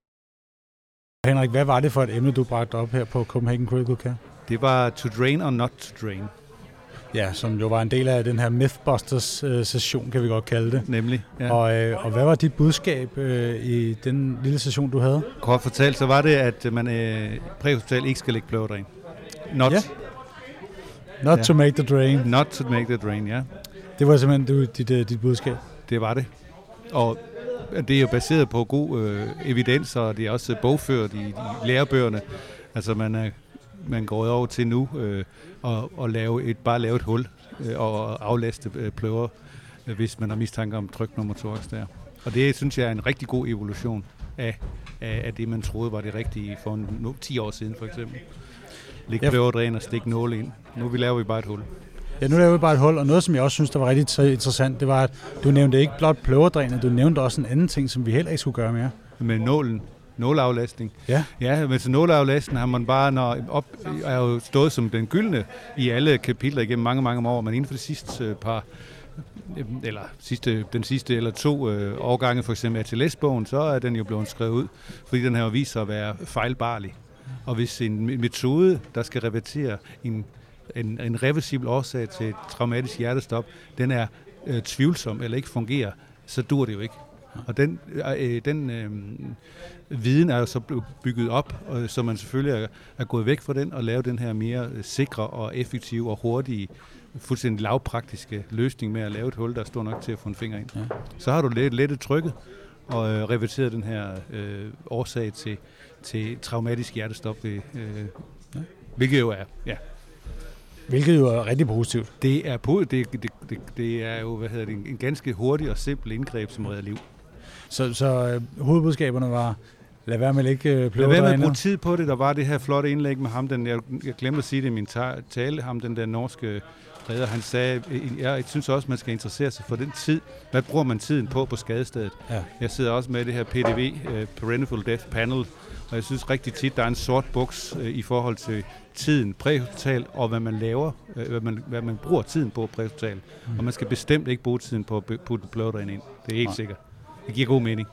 Henrik, hvad var det for et emne, du bragte op her på Copenhagen Critical Care? Det var to drain or not to drain. Ja, som jo var en del af den her Mythbusters-session, kan vi godt kalde det. Nemlig, ja. Og, øh, og hvad var dit budskab øh, i den lille session, du havde? Kort fortalt, så var det, at man øh, præhospital ikke skal lægge blødring. Not, Ja. Not Ja. to make the drain. not to make the drain, ja. Det var simpelthen du, dit, øh, dit budskab. Det var det. Og det er jo baseret på god øh, evidens, og det er også bogført i, i lærebøgerne. Altså man, er, man går over til nu øh, og, og lave et, bare lave et hul øh, og aflaste øh, pløver, øh, hvis man har mistanke om tryk nummer thorax der. Og det synes jeg er en rigtig god evolution af, af, af det, man troede var det rigtige for en, nu, 10 år siden for eksempel. Læg pløverdræn og stik nåle ind. Nu vi laver vi bare et hul. Ja, nu laver vi bare et hul, og noget, som jeg også synes, der var rigtig interessant, det var, at du nævnte ikke blot pløverdrænet, du nævnte også en anden ting, som vi heller ikke skulle gøre mere. med nålen, nåleaflastning. Ja. Ja, men så nåleaflastning har man bare, når op, er jo stået som den gyldne i alle kapitler igennem mange, mange år, men inden for de sidste øh, par øh, eller sidste, den sidste eller to øh, årgange, for eksempel ATLS-bogen, så er den jo blevet skrevet ud, fordi den har jo vist sig at være fejlbarlig. Og hvis en me- metode, der skal revertere en, en, en reversibel årsag til et traumatisk hjertestop, den er øh, tvivlsom eller ikke fungerer, så dur det jo ikke. Og den, øh, den øh, viden er jo så blevet bygget op, og, så man selvfølgelig er, er gået væk fra den og lavet den her mere øh, sikre og effektive og hurtige, fuldstændig lavpraktiske løsning med at lave et hul, der er stor nok til at få en finger ind. Ja. Så har du let, lettet trykket og øh, reverteret den her øh, årsag til, til traumatisk hjertestop, ved, øh, Ja. hvilket jo er, ja, Hvilket jo er rigtig positivt. det er, på, det, det, det, det er jo hvad hedder det, en, en ganske hurtig og simpel indgreb, som redder liv. Så, så øh, hovedbudskaberne var, lad være med at lægge øh, Lad være med at bruge tid på det. Der var det her flotte indlæg med ham, den, jeg, jeg glemte at sige det i min ta- tale, ham den der norske redder, han sagde, jeg synes også, man skal interessere sig for den tid. Hvad bruger man tiden på på skadestedet? Ja. Jeg sidder også med det her PDV, uh, Parental Death Panel, og jeg synes rigtig tit, der er en sort buks uh, i forhold til tiden præhospital, og hvad man laver, uh, hvad, man, hvad man bruger tiden på præhospital. Mm. Og man skal bestemt ikke bruge tiden på at putte bloddræn ind. Det er helt Nej. sikkert. Det giver god mening.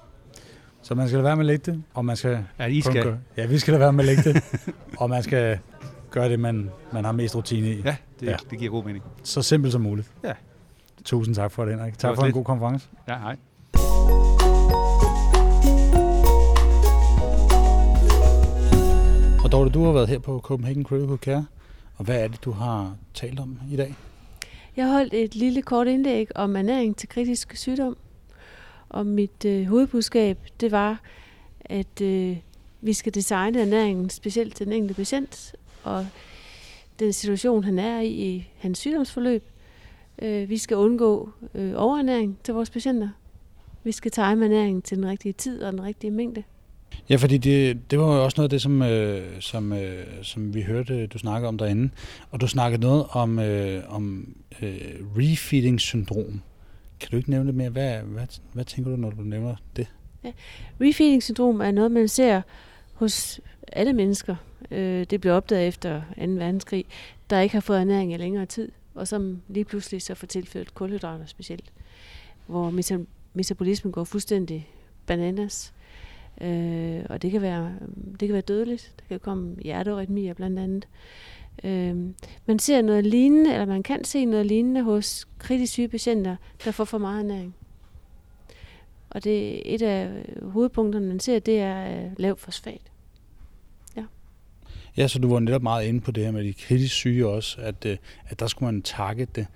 Så man skal lade være med at lægge det, og man skal... Ja, I skal. gøre- Ja, vi skal lade være med at lægge det, og man skal gøre det, man, man har mest rutine i. Ja, det, ja. det giver god mening. Så simpelt som muligt. Ja. Tusind tak for det, Henrik. var Tak for en god konference. Ja, hej. Og Dorte, du har været her på Copenhagen Critical Care, og hvad er det, du har talt om i dag? Jeg holdt et lille kort indlæg om ernæring til kritisk sygdom. Og mit øh, hovedbudskab, det var, at øh, vi skal designe ernæringen specielt til den enkelte patient, og den situation, han er i i hans sygdomsforløb. Øh, vi skal undgå øh, overernæring til vores patienter. Vi skal time ernæringen til den rigtige tid og den rigtige mængde. Ja, fordi det, det var jo også noget af det, som, øh, som, øh, som vi hørte, du snakke om derinde. Og du snakkede noget om, øh, om øh, refeeding-syndrom. Kan du ikke nævne det mere? Hvad, hvad, hvad tænker du, når du nævner det? Ja. Refeeding-syndrom er noget, man ser hos alle mennesker. Øh, det blev opdaget efter 2. verdenskrig, der ikke har fået ernæring i længere tid, og som lige pludselig så får tilført kulhydrater specielt, hvor metabolismen går fuldstændig bananas. Øh, og det kan, være, det kan være dødeligt. Der kan komme hjerterytmier blandt andet. Øh, Øh, man ser noget lignende, eller man kan se noget lignende hos kritisk syge patienter, der får for meget ernæring. Og det et af øh, hovedpunkterne, man ser, det er øh, lav fosfat. Ja. Ja, så du var netop meget inde på det her med de kritisk syge også, at, øh, at der skulle man target det.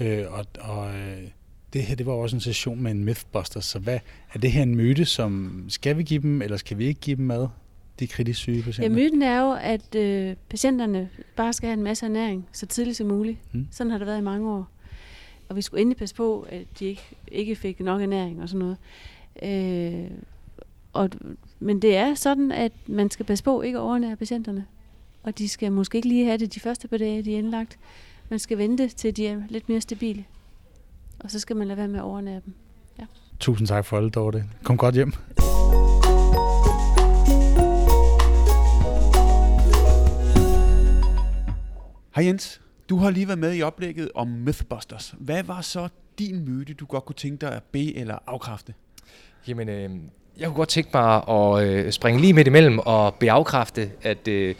Øh, og og øh, det her, det var også en session med en Mythbuster, så hvad, er det her en myte, som skal vi give dem, eller skal vi ikke give dem mad, de kritisk syge patienter? Ja, myten er jo, at øh, patienterne bare skal have en masse ernæring så tidligt som muligt. Hmm. Sådan har det været i mange år. Og vi skulle endelig passe på, at de ikke, ikke fik nok ernæring og sådan noget. Øh, og, men det er sådan, at man skal passe på ikke at overnære patienterne. Og de skal måske ikke lige have det de første par dage, de er indlagt. Man skal vente til de er lidt mere stabile og så skal man lade være med at overnære dem. Ja. Tusind tak for alt, Dorte. Kom godt hjem. Hej Jens, du har lige været med i oplægget om Mythbusters. Hvad var så din myte, du godt kunne tænke dig at bede eller afkræfte? Jamen, øh, jeg kunne godt tænke mig at øh, springe lige midt imellem og beafkræfte, at øh,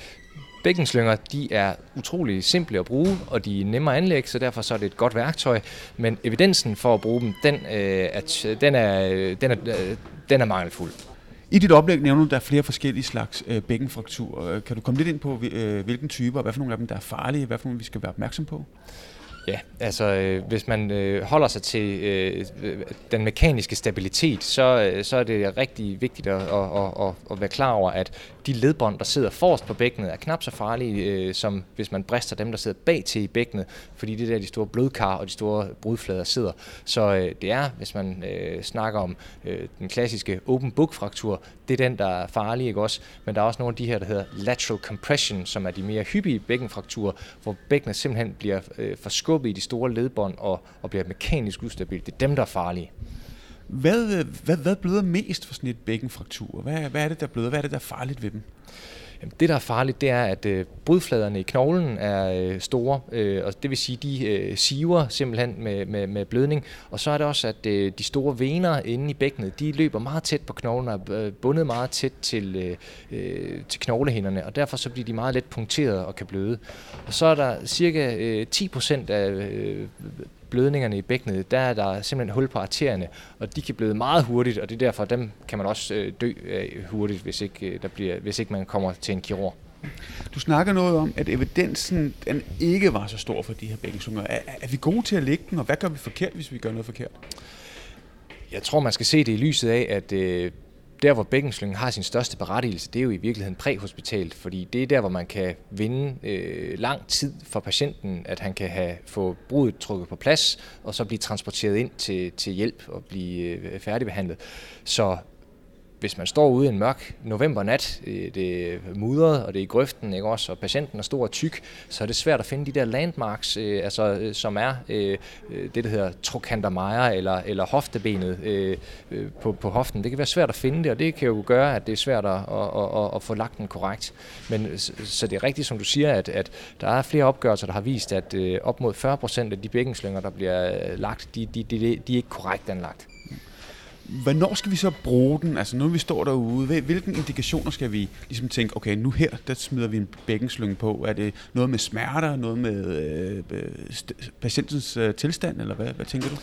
Bækkenslynger, de er utrolig simple at bruge, og de er nemme at anlægge, så derfor så er det et godt værktøj. Men evidensen for at bruge dem, den, øh, at, den, er, øh, den, er, øh, den er mangelfuld. I dit oplæg nævner du, at der er flere forskellige slags øh, bækkenfrakturer. Øh, kan du komme lidt ind på, øh, hvilken typer, og hvad for nogle af dem, der er farlige, hvad for nogle, vi skal være opmærksom på? Ja, altså øh, hvis man øh, holder sig til øh, den mekaniske stabilitet, så, øh, så er det rigtig vigtigt at, at, at, at være klar over, at de ledbånd, der sidder forrest på bækkenet, er knap så farlige, øh, som hvis man brister dem, der sidder bag til i bækkenet, fordi det er der, de store blodkar og de store brudflader sidder. Så øh, det er, hvis man øh, snakker om øh, den klassiske open book fraktur, det er den, der er farlig, ikke også? Men der er også nogle af de her, der hedder lateral compression, som er de mere hyppige bækkenfrakturer, hvor bækkenet simpelthen bliver øh, forskubbet i de store ledbånd og, og bliver mekanisk ustabilt. Det er dem, der er farlige. Hvad, hvad, hvad bløder mest for sådan et bækkenfraktur? Hvad, hvad er det, der bløder? Hvad er det, der er farligt ved dem? Jamen, det, der er farligt, det er, at øh, brudfladerne i knoglen er øh, store, øh, og det vil sige, de øh, siver simpelthen med, med, med blødning. Og så er det også, at øh, de store vener inde i bækkenet, de løber meget tæt på knoglen og er øh, bundet meget tæt til, øh, øh til knoglehinderne, og derfor så bliver de meget let punkteret og kan bløde. Og så er der cirka øh, 10% af øh, blødningerne i bækkenet, der er der simpelthen hul på arterierne, og de kan bløde meget hurtigt, og det er derfor, dem kan man også øh, dø af hurtigt, hvis ikke, øh, der bliver, hvis ikke man kommer til en kirurg. Du snakker noget om, at evidensen den ikke var så stor for de her bækkensunger. Er, er vi gode til at lægge den, og hvad gør vi forkert, hvis vi gør noget forkert? Jeg tror, man skal se det i lyset af, at øh, der, hvor bækkenslyngen har sin største berettigelse, det er jo i virkeligheden præhospitalt, fordi det er der, hvor man kan vinde øh, lang tid for patienten, at han kan have få brudet trukket på plads, og så blive transporteret ind til, til hjælp og blive øh, færdigbehandlet. Så hvis man står ude en mørk novembernat, øh, det er mudret, og det er i grøften, ikke også, og patienten er stor og tyk, så er det svært at finde de der landmarks, øh, altså, øh, som er øh, øh, det, der hedder trokantermejer eller, eller hoftebenet øh, på, på hoften. Det kan være svært at finde det, og det kan jo gøre, at det er svært at, at, at, at få lagt den korrekt. Men så det er rigtigt, som du siger, at, at der er flere opgørelser, der har vist, at øh, op mod 40 procent af de bækkenslynger, der bliver lagt, de, de, de, de er ikke korrekt anlagt. Hvornår skal vi så bruge den? Altså nu vi står derude, hvilke indikationer skal vi ligesom tænke, okay, nu her, der smider vi en bækkenslyng på. Er det noget med smerter, noget med øh, øh patientens øh, tilstand, eller hvad, hvad tænker du?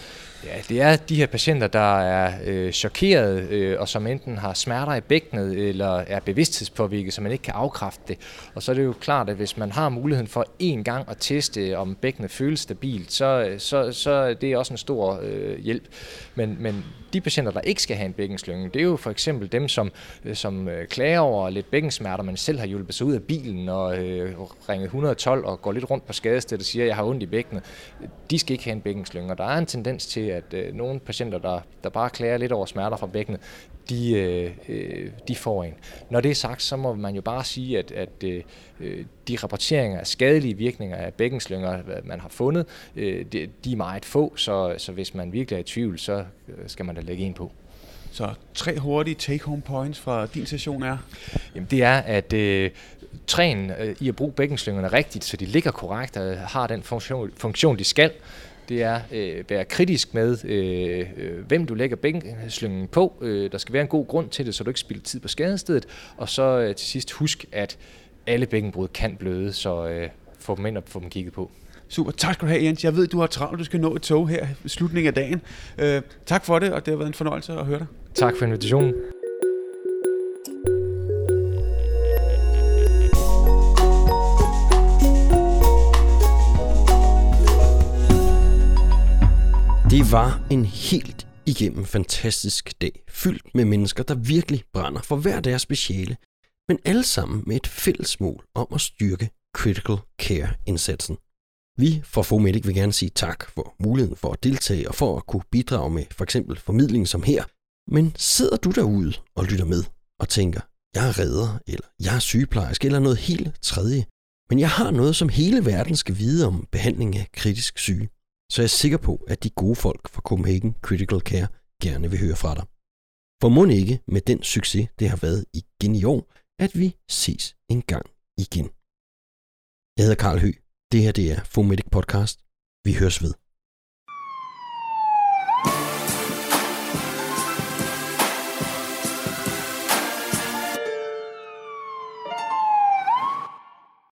Ja, det er de her patienter, der er øh, chokeret, øh, og som enten har smerter i bækkenet, eller er bevidsthedspåvirket, så man ikke kan afkræfte det. Og så er det jo klart, at hvis man har muligheden for en gang at teste, om bækkenet føles stabilt, så, så, så det er også en stor øh, hjælp. Men, men de patienter, der ikke skal have en bækkenslynge, det er jo for eksempel dem, som, øh, som øh, klager over lidt bækkensmerter, men selv har hjulpet sig ud af bilen og øh, ringet 112 og går lidt rundt på skadestedet og siger, at jeg har ondt i bækkenet. De skal ikke have en bækkenslynge, og der er en tendens til, at øh, nogle patienter, der, der bare klager lidt over smerter fra bækkenet, de, øh, øh, de får en. Når det er sagt, så må man jo bare sige, at, at øh, de rapporteringer af skadelige virkninger af bækkenslynger, man har fundet, øh, de, de er meget få, så, så hvis man virkelig er i tvivl, så øh, skal man da lægge en på. Så tre hurtige take-home points fra din session er? Jamen det er, at øh, træn øh, i at bruge bækkenslyngerne rigtigt, så de ligger korrekt og har den funktion, funktion de skal, det er øh, være kritisk med, øh, øh, hvem du lægger bænkslyngen på. Øh, der skal være en god grund til det, så du ikke spilder tid på skadestedet. Og så øh, til sidst husk, at alle bækkenbrud kan bløde, så øh, få dem ind og få dem kigget på. Super, tak skal du have Jens. Jeg ved, du har travlt, du skal nå et tog her i slutningen af dagen. Øh, tak for det, og det har været en fornøjelse at høre dig. Tak for invitationen. Det var en helt igennem fantastisk dag, fyldt med mennesker, der virkelig brænder for hver deres speciale, men alle sammen med et fælles mål om at styrke critical care-indsatsen. Vi fra Fomedic vil gerne sige tak for muligheden for at deltage og for at kunne bidrage med for eksempel formidling som her. Men sidder du derude og lytter med og tænker, jeg er redder, eller jeg er sygeplejerske, eller noget helt tredje, men jeg har noget, som hele verden skal vide om behandling af kritisk syge, så jeg er sikker på, at de gode folk fra Copenhagen Critical Care gerne vil høre fra dig. For må ikke med den succes, det har været igen i år, at vi ses en gang igen. Jeg hedder Karl Hø. Det her det er Fomedic Podcast. Vi høres ved.